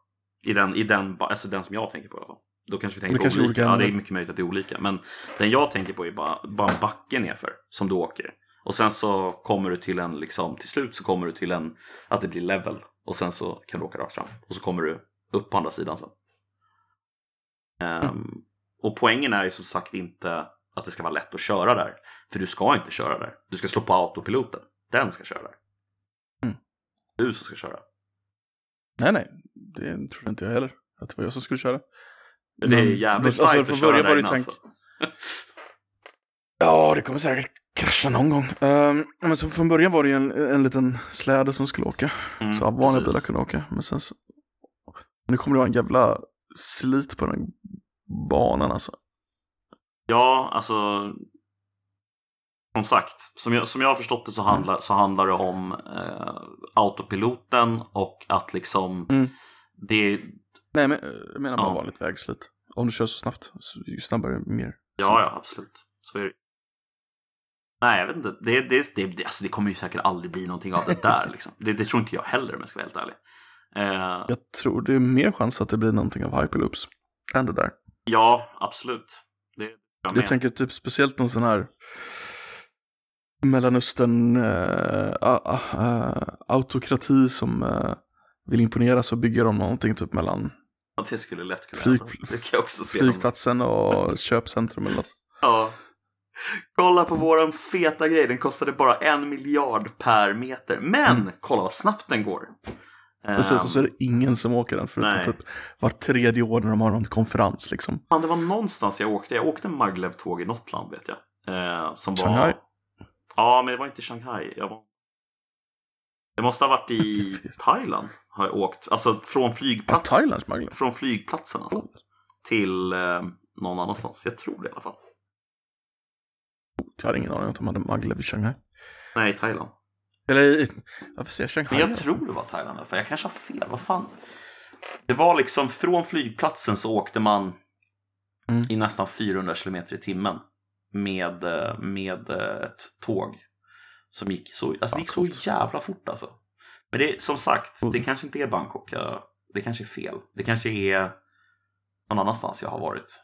I den, i den, alltså den som jag tänker på i alla fall. Då kanske vi tänker på kanske olika. olika Ja, det är mycket möjligt att det är olika. Men den jag tänker på är bara, bara en backe nerför som du åker. Och sen så kommer du till en, liksom, till slut så kommer du till en, att det blir level. Och sen så kan du åka rakt fram. Och så kommer du upp på andra sidan sen. Ehm, och poängen är ju som sagt inte att det ska vara lätt att köra där. För du ska inte köra där. Du ska slå på autopiloten. Den ska köra där. Mm. Du som ska köra. Nej, nej. Det trodde inte jag heller. Att det var jag som skulle köra. Men det är Men- jävligt alltså, live från att köra där alltså. Ja, det kommer säkert krascha någon gång. Ehm, men så från början var det ju en, en liten släde som skulle åka. Mm, så vanliga precis. bilar kunde åka. Men sen så... Nu kommer det vara en jävla slit på den banan alltså. Ja, alltså. Som sagt, som jag, som jag har förstått det så handlar, så handlar det om eh, autopiloten och att liksom Mm. det, Nej, men jag menar bara Ja. vanligt vägslit. Om du kör så snabbt, så ju snabbare mer. ja, ja, absolut. Så är det. Nej, jag vet inte. Det, det, det, det, alltså, det kommer ju säkert aldrig bli någonting av det där. Liksom. Det, det tror inte jag heller om jag ska vara helt ärlig. Eh, Jag tror det är mer chans att det blir någonting av hyperloops. Än det där. ja, absolut. Det, jag Jag tänker typ speciellt någon sån här Mellanöstern uh, uh, uh, autokrati som uh, vill imponera så bygger de någonting typ mellan Ja, det skulle lätt kunna Flyg- flygplatsen och köpcentrum eller något. Ja. Kolla på våran feta grej, den kostade bara en miljard per meter. Men kolla vad snabbt den går. Mm. Precis, Ehm, och så är det ingen som åker den förutom nej. typ var tredje år när de har någon konferens liksom. Fan, det var någonstans jag åkte. Jag åkte Maglev-tåg i något land vet jag. Eh, som Shanghai? Var... Ja, men det var inte Shanghai. Jag var... Det måste ha varit i Thailand. Har jag åkt. Alltså från Ja, flygplatsen. Thailands Maglev. från flygplatsen alltså. Till eh, någon annanstans. Jag tror det i alla fall. Jag hade ingen aning om att de hade Maglev i Shanghai. Nej, Thailand. Eller, varför säger jag Shanghai? Men jag alltså? tror det var Thailand i fall. Jag kanske har fel. Vad fan? Det var liksom från flygplatsen så åkte man Mm. i nästan 400 kilometer i timmen med, med ett tåg som gick så, alltså det gick så jävla fort alltså. Men det som sagt, det kanske inte är Bangkok. Det kanske är fel. Det kanske är någon annanstans jag har varit.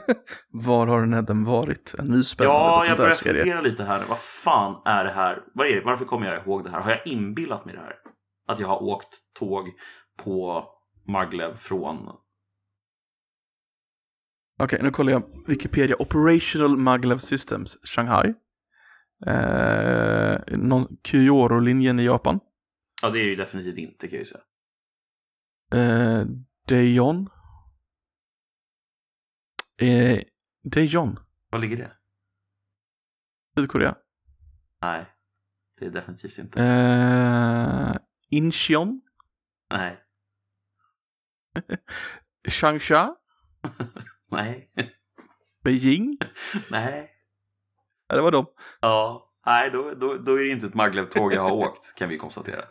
Var har Nedden varit? En ny spännande Ja, jag börjar fundera lite här. Vad fan är det här? Vad är det? Varför kommer jag ihåg det här? Har jag inbillat mig det här? Att jag har åkt tåg på Maglev från... Okej, nu kollar jag Wikipedia. Operational Maglev Systems, Shanghai. Eh, Kyoro-linjen i Japan. Ja, det är ju definitivt inte kan jag ju säga. Eh, Daejeon. Eh, Daejeon, Var ligger det? Sydkorea. Nej, det är definitivt inte. Eh, Incheon. Nej, Changsha. nej, Beijing. nej. Ja, det var de. Ja, nej, då, då, då är det inte ett Maglev-tåg jag har åkt, kan vi konstatera.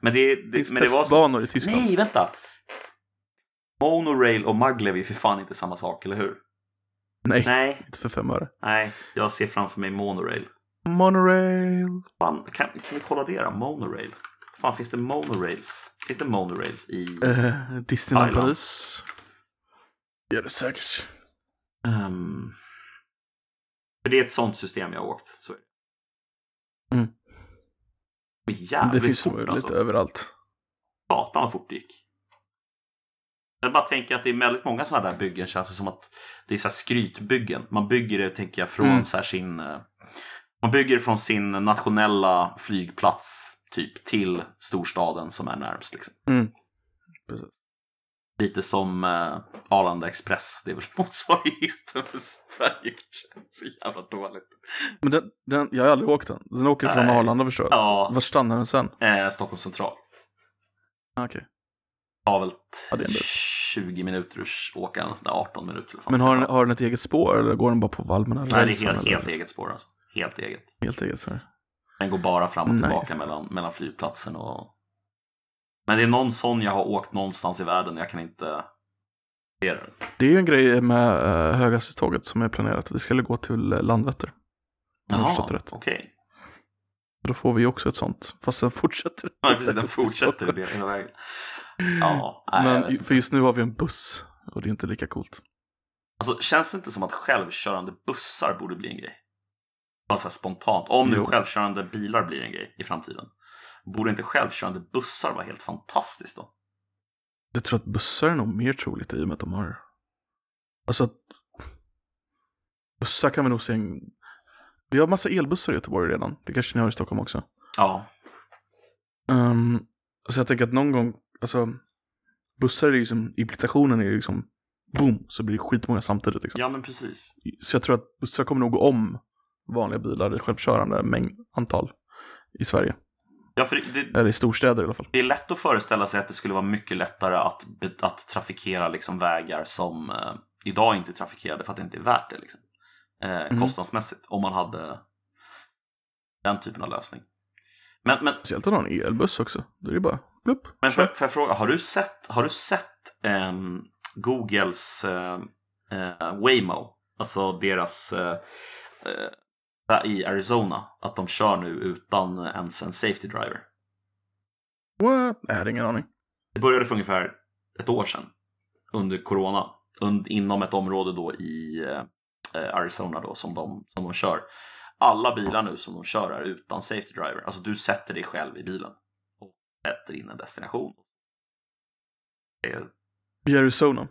Men det, det, Finns men det var... testbanor i Tyskland. Nej, vänta! Monorail och Maglev är för fan inte samma sak, eller hur? Nej, Nej, inte för fem öre. nej, jag ser framför mig Monorail. Monorail. Fan, kan, kan vi kolla det då? Monorail? Fan, finns det monorails? Finns det monorails i... Eh, Disneyland Thailand. Paris. Gör det säkert. Ehm, för det är ett sånt system jag har åkt. Så. är det. Mm. Jävligt det finns fort nog alltså. lite överallt. Satan vad fort det gick. Jag bara tänker att det är väldigt många sådana där byggen känns det som att det är så här skrytbyggen. Man bygger det, tänker jag, från Mm. så sin... eh, Man bygger från sin nationella flygplats typ till storstaden som är närmst. Liksom. Mm. Lite som eh, Arlanda Express, det är väl motsvarigheten för Sverige kanske. Så jävla dåligt. Men den, den, jag har aldrig åkt den. Den åker från Nej. Arlanda förstår jag. Ja, Var stannar den sen? eh, Stockholm central. Ah, Okej. Har väl Ja, det är en bit. 20 minuter att åka, en sån där 18 minuter. Men har den, har den ett eget spår eller går den bara på allmänna Nej, det är helt, eller? helt eget spår alltså. Helt eget. Helt eget, sorry. Den går bara fram och Nej. tillbaka mellan, mellan flygplatsen och... Men det är någon sån jag har åkt någonstans i världen, jag kan inte... se det. Det är ju en grej med uh, höghastighetståget som är planerat. Det skulle gå till uh, Landvetter. Jaha, okej. Då får vi också ett sånt. Fast den fortsätter. Ja, precis, den fortsätter hela vägen. Ja, nej, Men för just nu har vi en buss. Och det är inte lika coolt. Alltså, känns det inte som att självkörande bussar borde bli en grej? Bara så spontant. Om nu Jo. självkörande bilar blir en grej i framtiden. Borde inte självkörande bussar vara helt fantastiskt då? Jag tror att bussar är nog mer troligt i och med att de har... Alltså, att- bussar kan vi nog se en... Vi har massa elbussar i Göteborg redan. Det kanske ni har i Stockholm också. Ja. Um, så jag tänker att någon gång, alltså, bussar är liksom, implikationen är liksom, boom, så blir det skitmånga samtidigt liksom. Ja, men precis. Så jag tror att bussar kommer nog gå om vanliga bilar i självkörande mängd, antal i Sverige. Ja, för det, Eller i storstäder i alla fall. det är lätt att föreställa sig att det skulle vara mycket lättare att, att trafikera liksom vägar som eh, idag inte är trafikerade för att det inte är värt det. Liksom. Eh, Mm. Kostnadsmässigt. Om man hade den typen av lösning. Men, men, Speciellt om du har en elbuss också. Då är det bara, plupp. men får, får jag fråga, har du sett, har du sett ehm, Googles eh, eh, Waymo? Alltså deras eh, eh, i Arizona. Att de kör nu utan ens en safety driver. What? Jag hade ingen aning. Det började för ungefär ett år sedan under corona und, inom ett område då i eh, Arizona då som de, som de kör. Alla bilar nu som de kör är utan safety driver. Alltså du sätter dig själv i bilen och sätter in en destination. I Arizona.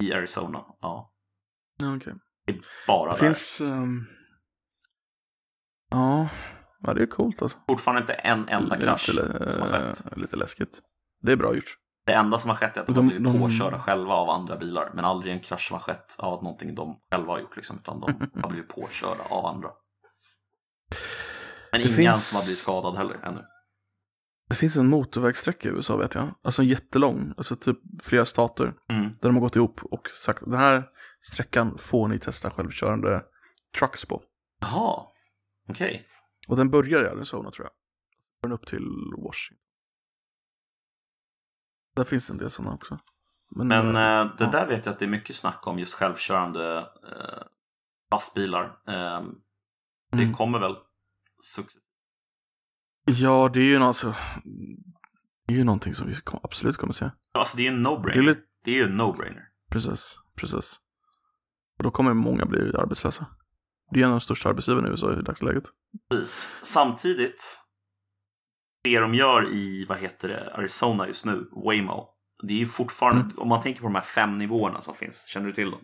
I Arizona, ja. Ja, okej. Det är bara Det där. finns... ehm, Ja, ja, det är coolt alltså. Fortfarande inte en enda krasch lite, som har skett. eh, lite läskigt. Det är bra gjort. Det enda som har skett är att de, De- blivit de- påkörda själva av andra bilar. Men aldrig en krasch som har skett av att någonting de själva har gjort. Liksom, utan de har blivit påkörda av andra. Men Det ingen finns- som har blivit skadad heller ännu. Det finns en motorvägssträcka i USA vet jag. Alltså en jättelång, alltså typ flera stater. Mm. Där de har gått ihop och sagt den här sträckan får ni testa självkörande trucks på. Jaha, okej. Och den börjar i Arizona tror jag. Den upp till Washington. Där finns det en del sådana också. Men, Men eh, det ja. där vet jag att det är mycket snack om just självkörande eh, lastbilar. Eh, det Mm. kommer väl successivt. Ja, det är ju, alltså, det är ju någonting som vi absolut kommer se. Alltså det är en Det är no-brainer. lite, Det är ju en no-brainer. precis, precis. Och då kommer många bli arbetslösa. Det är en av de största arbetsgivarna i USA i dagsläget. Precis. Samtidigt, det de gör i, vad heter det, Arizona just nu, Waymo. Det är ju fortfarande, Mm. om man tänker på de här fem nivåerna som finns, känner du till dem?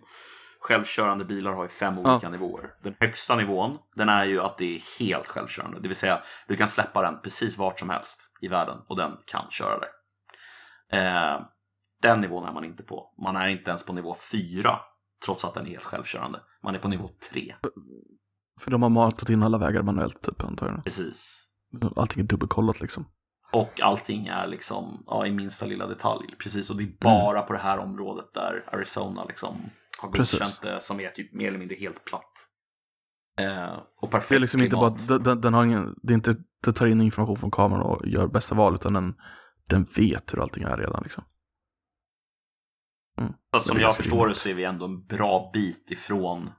Självkörande bilar har ju fem olika nivåer. Den högsta nivån, den är ju att det är helt självkörande. Det vill säga, du kan släppa den precis vart som helst i världen och den kan köra där. Eh, den nivån är man inte på. Man är inte ens på nivå fyra, trots att den är helt självkörande. Man är på nivå tre. För de har matat in alla vägar manuellt typ antar jag. Precis. Allting är dubbelkollat liksom. Och allting är liksom ja, i minsta lilla detalj. Precis, och det är bara på det här området där Arizona liksom har Precis. godkänt det som är typ mer eller mindre helt platt. Eh, och perfekt Det är liksom inte bara, klimat. den, den, har ingen, det är inte, det tar in information från kameran och gör bästa val utan den, den vet hur allting är redan liksom. Mm. Så som jag förstår det så är vi ändå en bra bit ifrån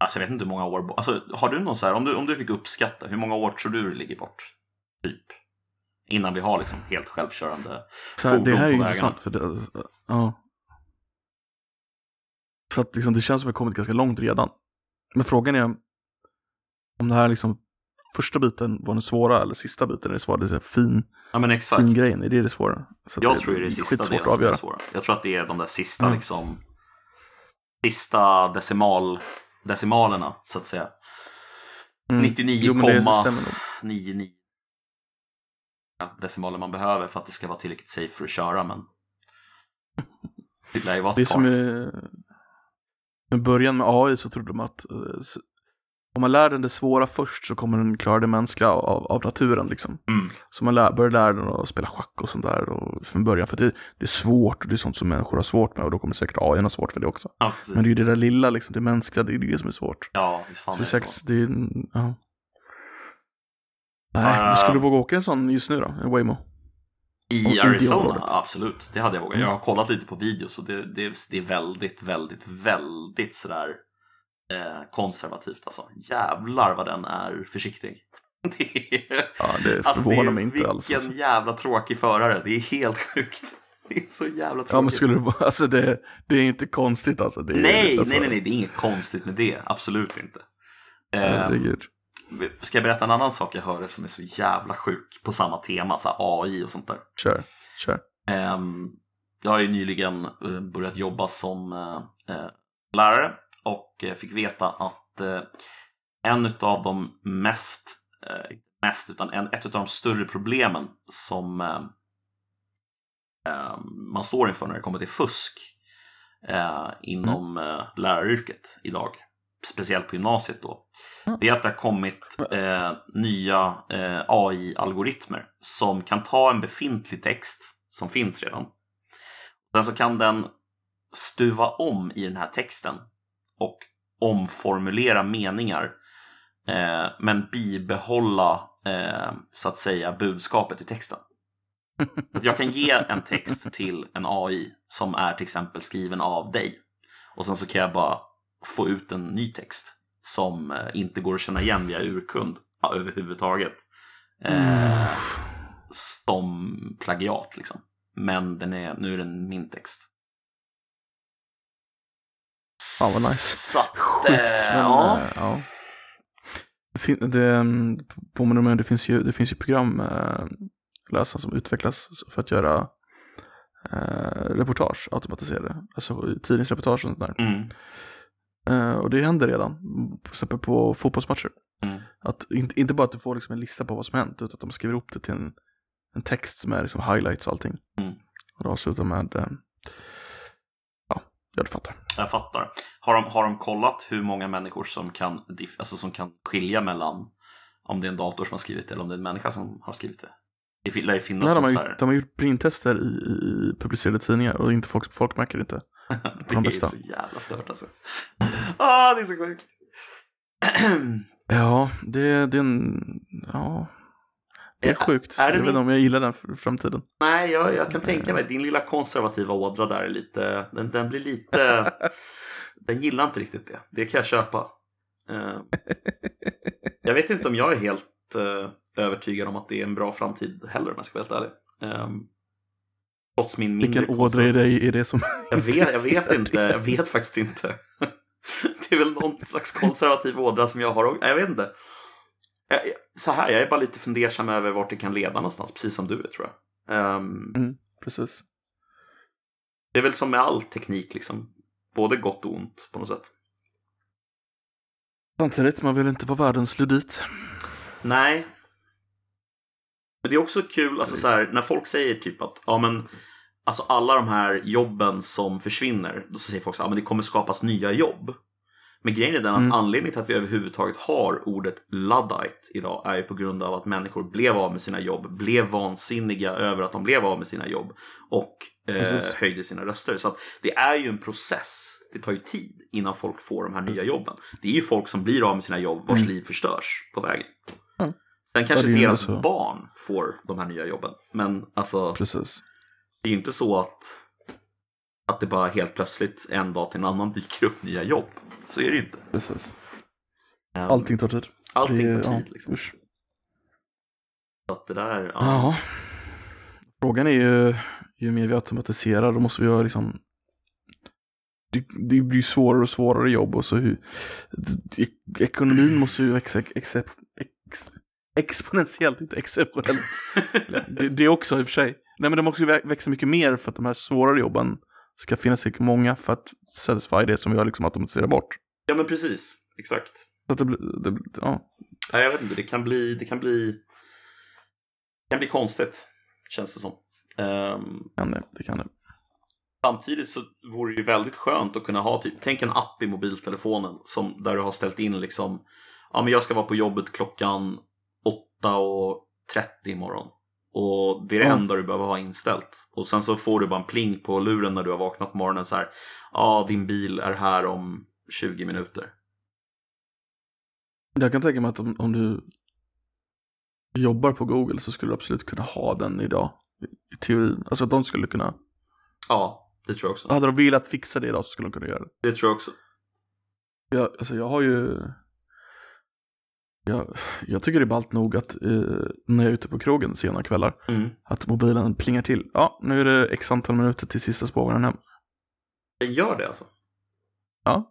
Alltså jag vet inte hur många år. Alltså har du någon så här, om du, om du fick uppskatta, hur många år tror du det ligger bort? Typ. Innan vi har liksom helt självkörande Så här, fordon det här är ju intressant för det, ja. För att liksom, det känns som att vi har kommit ganska långt redan. Men frågan är om det här liksom första biten var den svåra eller sista biten är det svåra. Det är fin, Ja men exakt. fin grejen, är det det svåra? Så Jag tror det är det sista delen att som är svåra. Jag tror att det är de där sista Mm. liksom Sista decimal decimalerna så att säga. Mm. 99, Jo, men det komma- stämmer nog. 99 decimaler man behöver för att det ska vara tillräckligt safe för att köra men det lär ju vara ett Det är par. som i, med början med AI så trodde de att eh, om man lär den det svåra först så kommer den klara det mänskliga av, av naturen liksom. Mm. Så man lär, börjar lära den att spela schack och sånt där och från början för det, det är svårt och det är sånt som människor har svårt med och då kommer säkert AI ha svårt för det också. Ja. Men det är ju det där lilla liksom, det mänskliga, det är det som är svårt. Ja, visst fan Så det är säkert, så. det är, ja. Nej, Uh, skulle du våga åka en sån just nu då? En Waymo? I Arizona? Absolut, det hade jag vågat. Mm. Jag har kollat lite på videos och det, det, det är väldigt, väldigt, väldigt sådär eh, konservativt alltså. Jävlar vad den är försiktig. Det är, Ja, det alltså, förvånar det är, mig inte alls. Vilken Alltså. jävla tråkig förare. Det är helt sjukt. Det är så jävla tråkigt. Ja, men skulle det vara, alltså det, det är inte konstigt alltså. Det är, nej, alltså, nej, nej, nej, det är inget konstigt med det. Absolut inte. Herregud. Ska jag berätta en annan sak jag hörde som är så jävla sjuk på samma tema, så AI och sånt där. Kör, kör. Ehm, jag har ju nyligen eh, börjat jobba som eh, eh, lärare och fick veta att en av de mest, mest utan en, ett av de större problemen som eh, eh, man står inför när det kommer till fusk inom eh, läraryrket idag, speciellt på gymnasiet då, Mm. det är att det har kommit eh, nya eh, AI-algoritmer som kan ta en befintlig text som finns redan. Sen så kan den stuva om i den här texten och omformulera meningar eh, men bibehålla eh, så att säga budskapet i texten. Att jag kan ge en text till en AI som är till exempel skriven av dig och sen så kan jag bara få ut en ny text som eh, inte går att känna igen via urkund överhuvudtaget. Eh, som plagiat liksom. Men den är, nu är den min text. Fan vad nice. Så att, Sjukt, eh, men ja. ja. ja. Det, det mm, påminner mig det finns ju, det finns ju program eh, lösa som utvecklas för att göra eh, reportage automatiserade. Alltså tidningsreportage och sånt där. Mm. Eh, och det händer redan, till exempel på fotbollsmatcher. Mm. Att inte, inte bara att du får liksom en lista på vad som hänt, utan att de skriver ihop det till en, en text som är liksom highlights och allting. Mm. Och det avslutar med, eh, ja, ja du fattar. Jag fattar. Har de, har de kollat hur många människor som kan, alltså som kan skilja mellan om det är en dator som har skrivit det eller om det är en människa som har skrivit det? Det lär ju finnas Nej, de, har ju, de har gjort printester i, i, i publicerade tidningar och inte folk, folk märker det inte. Det de är bästa. så jävla stört alltså. Ah, det är så sjukt. Ja, det, det är en, ja. Det är Är- sjukt. är det jag vet inte om jag gillar den framtiden. Nej, jag, jag kan tänka mig. Din lilla konservativa ådra där är lite, den, den blir lite, den gillar inte riktigt det. Det kan jag köpa. Eh, jag vet inte om jag är helt eh, övertygad om att det är en bra framtid heller om jag ska vara helt ärlig. Um, trots min mindre Vilken ådra i dig är det som... Jag vet, jag vet inte, jag vet faktiskt inte. Det är väl någon slags konservativ ådra som jag har. Jag vet inte. Så här, jag är bara lite fundersam över vart det kan leda någonstans, precis som du är tror jag. Ehm, Mm, precis. det är väl som med all teknik, liksom. Både gott och ont på något sätt. Samtidigt, man vill inte vara världens ludit. Nej. Men det är också kul, alltså så här, när folk säger typ att ja, men, alltså alla de här jobben som försvinner, då säger folk här, ja, men det kommer skapas nya jobb. Men grejen är den att Mm. anledningen till att vi överhuvudtaget har ordet luddite idag är ju på grund av att människor blev av med sina jobb, blev vansinniga över att de blev av med sina jobb och eh, höjde sina röster. Så att det är ju en process. Det tar ju tid innan folk får de här nya jobben. Det är ju folk som blir av med sina jobb vars Mm. liv förstörs på vägen. Ja. Sen kanske det ju deras så. barn får de här nya jobben. Men alltså, Precis. det är ju inte så att, att det bara helt plötsligt en dag till en annan dyker upp nya jobb. Så är det ju inte. Precis. Um, Allting tar tid. allting Det- tar ja, tid. Liksom. usch. Så att det där, ja. Ja. Frågan är ju, ju mer vi automatiserar, då måste vi ha liksom det, det blir ju svårare och svårare jobb och så hur det, ekonomin måste ju växa ex, ex, exponentiellt, inte exceptionellt. det, det också i och för sig. Nej men det måste ju vä- växa mycket mer för att de här svårare jobben ska finnas tillräckligt många för att satisfy det som vi har liksom automatiserat bort. ja, men precis. Exakt. Så att det, blir- det, ja. Nej, jag vet inte, det kan bli, det kan bli, det kan bli konstigt. Känns det som. Um, Kan det, det kan det. Samtidigt så vore det ju väldigt skönt att kunna ha typ, tänk en app i mobiltelefonen som, där du har ställt in liksom, ja men jag ska vara på jobbet klockan 8.30 imorgon. Och det är det enda du behöver ha inställt. Och sen så får du bara en pling på luren när du har vaknat på morgonen så här, ja din bil är här om 20 minuter. Jag kan tänka mig att om, om du jobbar på Google så skulle du absolut kunna ha den idag. I, i teorin. Alltså att de skulle kunna. Ja, det tror jag också. Hade de velat fixa det idag så skulle de kunna göra det. Det tror jag också. Jag, alltså jag har ju. Jag, jag tycker det är ballt nog att eh, när jag är ute på krogen sena kvällar. Mm. Att mobilen plingar till. Ja, nu är det x antal minuter till sista spåren hem. Den gör det alltså? Ja.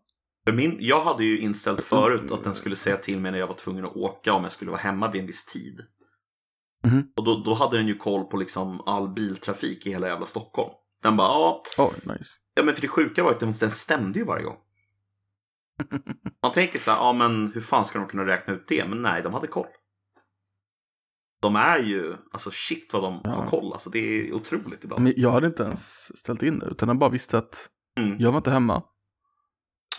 För min, jag hade ju inställt förut att den skulle säga till mig när jag var tvungen att åka om jag skulle vara hemma vid en viss tid. Mhm. Och då, då hade den ju koll på liksom all biltrafik i hela jävla Stockholm. Den bara, ja, Oj, nice. ja men för det sjuka var att den, den stämde ju varje gång. Man tänker så här, ja men hur fan ska de kunna räkna ut det? Men nej, de hade koll. De är ju, alltså shit vad de Ja. har koll. Alltså det är otroligt ibland. Men jag hade inte ens ställt in det. Utan jag bara visste att Mm. jag var inte hemma.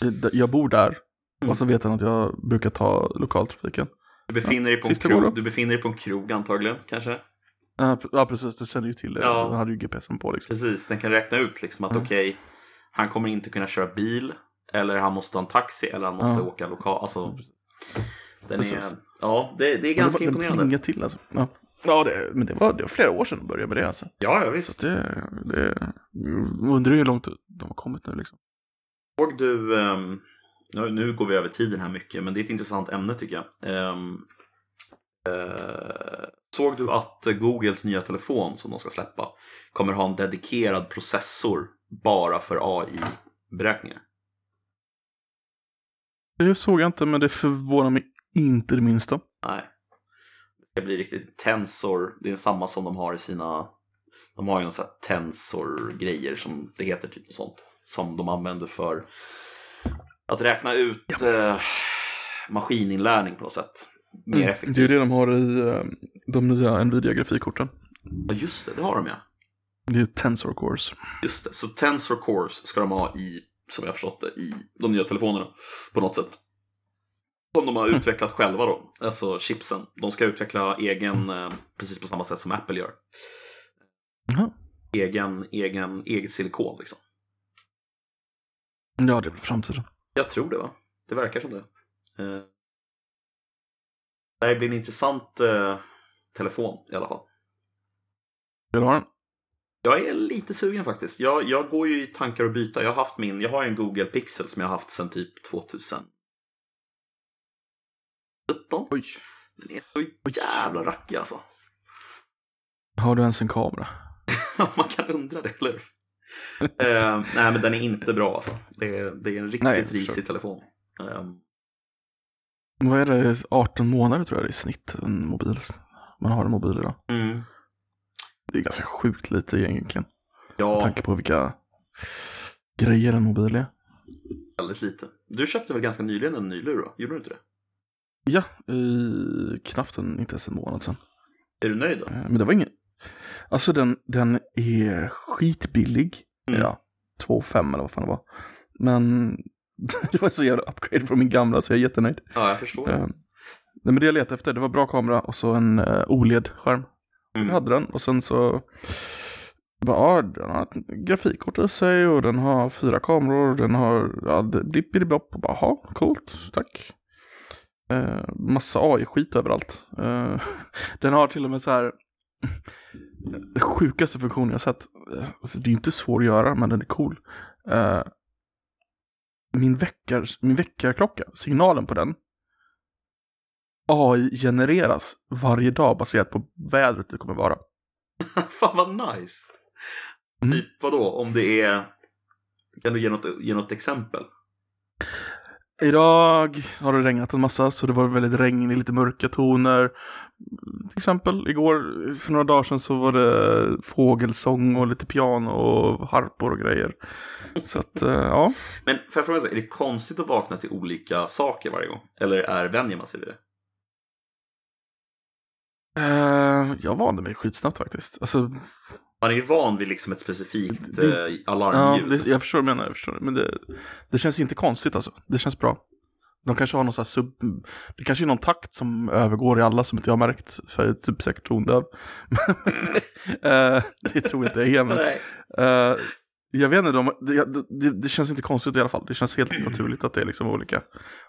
Eh, Jag bor där. Mm. Och så vet han att jag brukar ta lokaltrafiken. Du befinner, dig på en sista krog, du befinner dig på en krog antagligen, kanske? Ja, precis. Det känner ju till det. Ja. Den hade ju GPSen på liksom. Precis, den kan räkna ut liksom att Mm. okej, han kommer inte kunna köra bil, eller han måste ta en taxi, eller han måste Ja. åka lokal. Alltså, den är, ja, det, det är ganska imponerande. Den plingade till alltså. Ja, ja det, men det var, det var flera år sedan jag började med det alltså. Ja, ja Så visst. det, det, jag undrar hur långt de har kommit nu liksom. Såg du, ehm, nu, nu går vi över tiden här mycket, men det är ett intressant ämne tycker jag. Eh, såg du att Googles nya telefon som de ska släppa kommer ha en dedikerad processor bara för AI-beräkningar? Det såg jag inte, men det förvånar mig Inte det minsta. Nej. Det ska bli riktigt tensor. Det är samma som de har i sina... De har ju någon sån här tensor-grejer som det heter, typ sånt. Som de använder för att räkna ut eh, maskininlärning på något sätt. Mer Mm, effektivt. Det är det de har i eh, de nya Nvidia-grafikkorten. Ja, just det. Det har de ja. Det är ju Tensor Cores. Just det. Så Tensor Cores ska de ha i, som jag förstått det, i de nya telefonerna. På något sätt. Som de har utvecklat själva då. Alltså chipsen. De ska utveckla egen, eh, precis på samma sätt som Apple gör. Egen, egen, eget silikon liksom. Ja, det är väl framtiden. Jag tror det va? Det verkar som det. Eh, det här blir en intressant eh, telefon i alla fall. Vill du ha den? Jag är lite sugen faktiskt. Jag, jag går ju i tankar att byta. Jag har haft min, jag har en Google Pixel som jag har haft sedan typ 2017. Oj. Den är så jävla rackig alltså. Har du ens en kamera? Man kan undra det, eller eh, nej, men den är inte bra alltså. Det är, det är en riktigt Nej, risig telefon. Eh, Vad är det? 18 månader tror jag det är i snitt en mobil. Man har en mobil idag. mm. Det är ganska sjukt lite egentligen. Med Ja, tanke på vilka grejer en mobil är. väldigt lite. Du köpte väl ganska nyligen en ny lur då? Gjorde du inte det? Ja, i knappt en, inte ens en månad sedan. Är du nöjd då? Eh, Men det var ingen... Alltså den, den är skitbillig. Mm. Ja, 2,5 eller vad fan det var. Men det var så jävla upgrade från min gamla så jag är jättenöjd. Ja, jag förstår. Eh, nej, men det jag letade efter, det var bra kamera och så en uh, OLED-skärm. Mm. Jag hade den och sen så bara, ja, den har ett grafikkort i sig och den har fyra kameror, den har ja, det- blipp i det blopp och bara, ha, coolt, tack. Eh, massa AI-skit överallt. Eh, den har till och med så här den sjukaste funktionen jag sett. Alltså, det är inte svår att göra, men den är cool. Eh, min, väckar, min väckarklocka, signalen på den, AI genereras varje dag baserat på vädret det kommer vara. Fan vad nice! Mm. Typ vadå, om det är... Kan du ge något, ge något exempel? Idag har det regnat en massa så det var väldigt regn i lite mörka toner. Till exempel igår, för några dagar sedan så var det fågelsång och lite piano och harpor och grejer. Så att, eh, ja. Men får jag fråga, är det konstigt att vakna till olika saker varje gång? Eller är vänjer man sig vid det? Eh, jag vande mig skitsnabbt faktiskt. Alltså, Man är ju van vid liksom ett specifikt Det- ja, alarmljud. det, jag förstår vad du menar, jag förstår. Men det, det känns inte konstigt alltså. Det känns bra. De kanske har någon sån här sub... Det kanske är någon takt som övergår i alla som inte jag har märkt. För jag är typ säkert tondöv. Eh, det tror jag inte jag är, men... Eh, jag vet inte, de, det, det, det känns inte konstigt i alla fall. Det känns helt naturligt att det är liksom olika.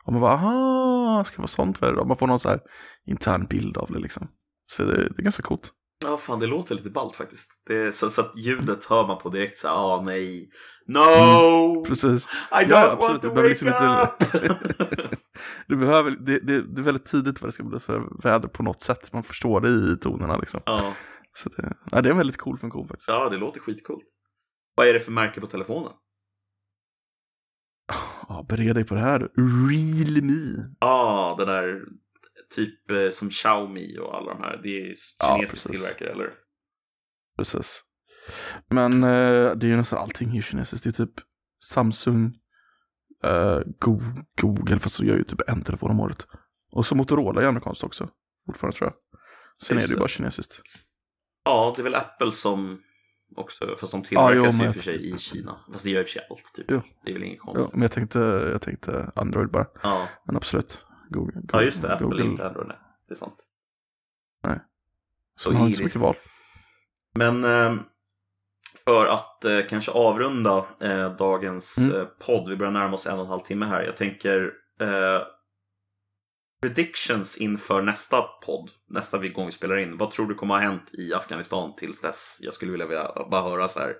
Och man bara, aha, ska det vara sånt för det? Man får någon så här intern bild av det liksom. Så det, det är ganska coolt. Ja, fan det låter lite ballt faktiskt. Det så, så att ljudet hör man på direkt så här, ah nej. No! Precis. I don't Ja, want absolut. to Du behöver wake liksom up! Du behöver, det, det, det är väldigt tydligt vad det ska bli för väder på något sätt. Man förstår det i tonerna liksom. ja. Så det, ja, det är en väldigt cool funktion faktiskt. ja, det låter skitcoolt. Vad är det för märke på telefonen? Ja, bered dig på det här. Realme. Ja, ah, det där typ eh, som Xiaomi och alla de här. Det är Ja, kinesisk precis. tillverkare, eller? Precis. Men eh, det är ju nästan allting är kinesiskt. Det är typ Samsung, eh, Go- Google, fast så gör ju typ en telefon om året. Och så Motorola är amerikanskt också. Fortfarande tror jag. Sen Just är det ju bara kinesiskt. Ja, det är väl Apple som också, fast de Ja, tillverkas jo, ju men i och för sig i Kina. Fast det gör i och för sig allt, typ. Jo. Det är väl inget Ja, konstigt. men jag tänkte, jag tänkte Android bara. Ja. Men absolut. Google, ja, just det. Apple Google. inte Android, nej. Det är sant. Så de har inte så mycket val. Men eh, för att eh, kanske avrunda eh, dagens Mm. eh, podd, vi börjar närma oss en och en halv timme här. Jag tänker predictions inför nästa podd, nästa gång vi spelar in. Vad tror du kommer ha hänt i Afghanistan tills dess? Jag skulle vilja, vilja bara höra så här.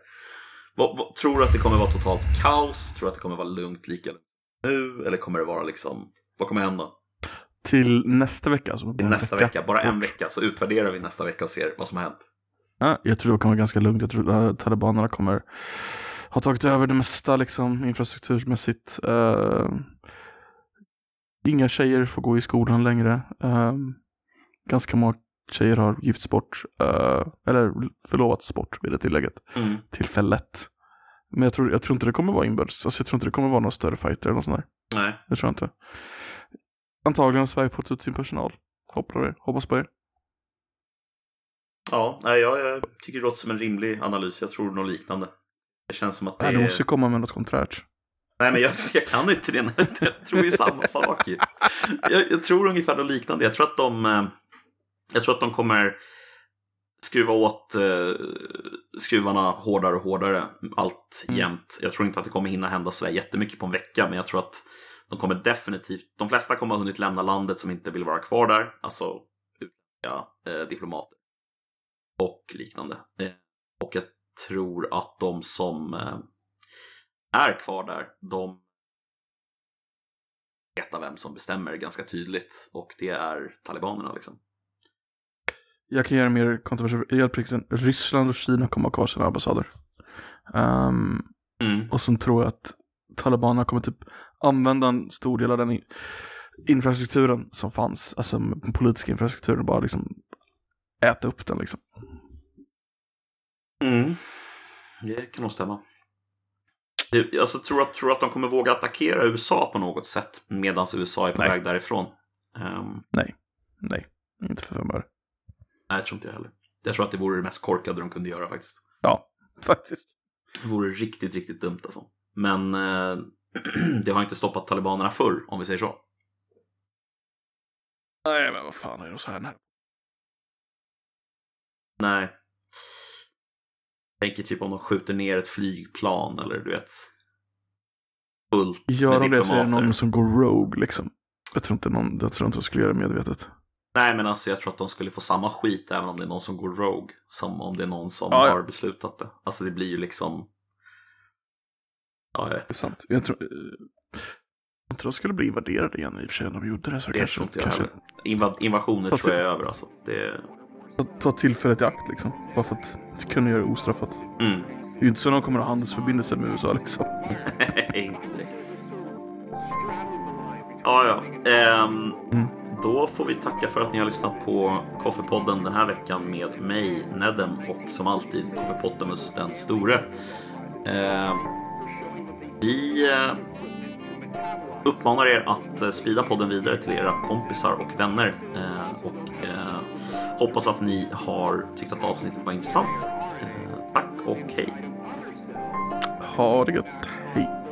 Vad, vad, tror du att det kommer vara totalt kaos? Tror du att det kommer vara lugnt lika nu? Eller kommer det vara liksom, vad kommer hända? Till nästa vecka. Alltså, Till nästa vecka, bara en vecka, så utvärderar vi nästa vecka och ser vad som har hänt. Ja, jag tror det kommer vara ganska lugnt. Jag tror att talibanerna kommer ha tagit över det mesta liksom, infrastrukturmässigt. Uh, Inga tjejer får gå i skolan längre. Um, ganska många tjejer har gifts bort, uh, eller förlovats bort vid det tillägget, Mm. tillfället. Men jag tror, jag tror inte det kommer vara inbördes, alltså jag tror inte det kommer vara några större fighter eller något sånt där. Nej. Det tror jag inte. Antagligen har Sverige fått ut sin personal. Hoppas. Hoppas på det. Ja, nej, jag, jag tycker det låter som en rimlig analys. Jag tror något liknande. Det känns som att det Nej, är... måste komma med något konträrt. Nej, men jag, jag kan inte det. Jag tror ju samma sak ju. Jag, jag tror ungefär något liknande. Jag tror att de, eh, jag tror att de kommer skruva åt eh, skruvarna hårdare och hårdare allt Mm. jämt. Jag tror inte att det kommer hinna hända så jättemycket på en vecka, men jag tror att de kommer definitivt, de flesta kommer ha hunnit lämna landet som inte vill vara kvar där, alltså utländska eh, diplomater och liknande. Eh, och jag tror att de som eh, är kvar där, de veta vem som bestämmer ganska tydligt och det är talibanerna liksom. Jag kan göra mer kontroversiellt. Ryssland och Kina kommer ha kvar sina ambassader. Um, Mm. och sen tror jag att talibanerna kommer typ använda en stor del av den infrastrukturen som fanns, alltså den politiska infrastrukturen, bara liksom äta upp den liksom. Mm. Det kan nog stämma. Det, alltså, tror, att, tror att de kommer våga attackera USA på något sätt medan USA är på Nej. väg därifrån? Ehm, Nej, inte för fem öre. nej, jag tror inte jag heller. Jag tror att det vore det mest korkade de kunde göra faktiskt. Ja, faktiskt. Det vore riktigt, riktigt dumt alltså. Men eh, det har inte stoppat talibanerna förr, om vi säger så. Nej, men vad fan är det så här? när- Nej. Tänker typ om de skjuter ner ett flygplan eller du vet. Fullt Gör de det så är det någon som går rogue liksom. Jag tror inte någon, jag tror inte de skulle göra det medvetet. Nej, men alltså jag tror att de skulle få samma skit även om det är någon som går rogue. Som om det är någon som Ja, ja. har beslutat det. Alltså det blir ju liksom... Ja, jag vet Det är sant. Jag tror, jag tror de skulle bli invaderade igen i och för sig om de gjorde det. Så Det kanske, tror kanske. Inva invasioner tror jag är över alltså. Det... ta, ta tillfället i akt liksom. Bara för att kunna göra det ostraffat. Mm. Det är ju inte så att de kommer att ha handelsförbindelser med USA liksom. inte direkt. Ja, ja. Ehm, Mm. Då får vi tacka för att ni har lyssnat på Koffepodden den här veckan med mig, Nedem, och som alltid Koffepottamus den store. Ehm, vi eh, uppmanar er att eh, sprida podden vidare till era kompisar och vänner eh, och hoppas att ni har tyckt att avsnittet var intressant. Tack och hej! Ha det gött. hej!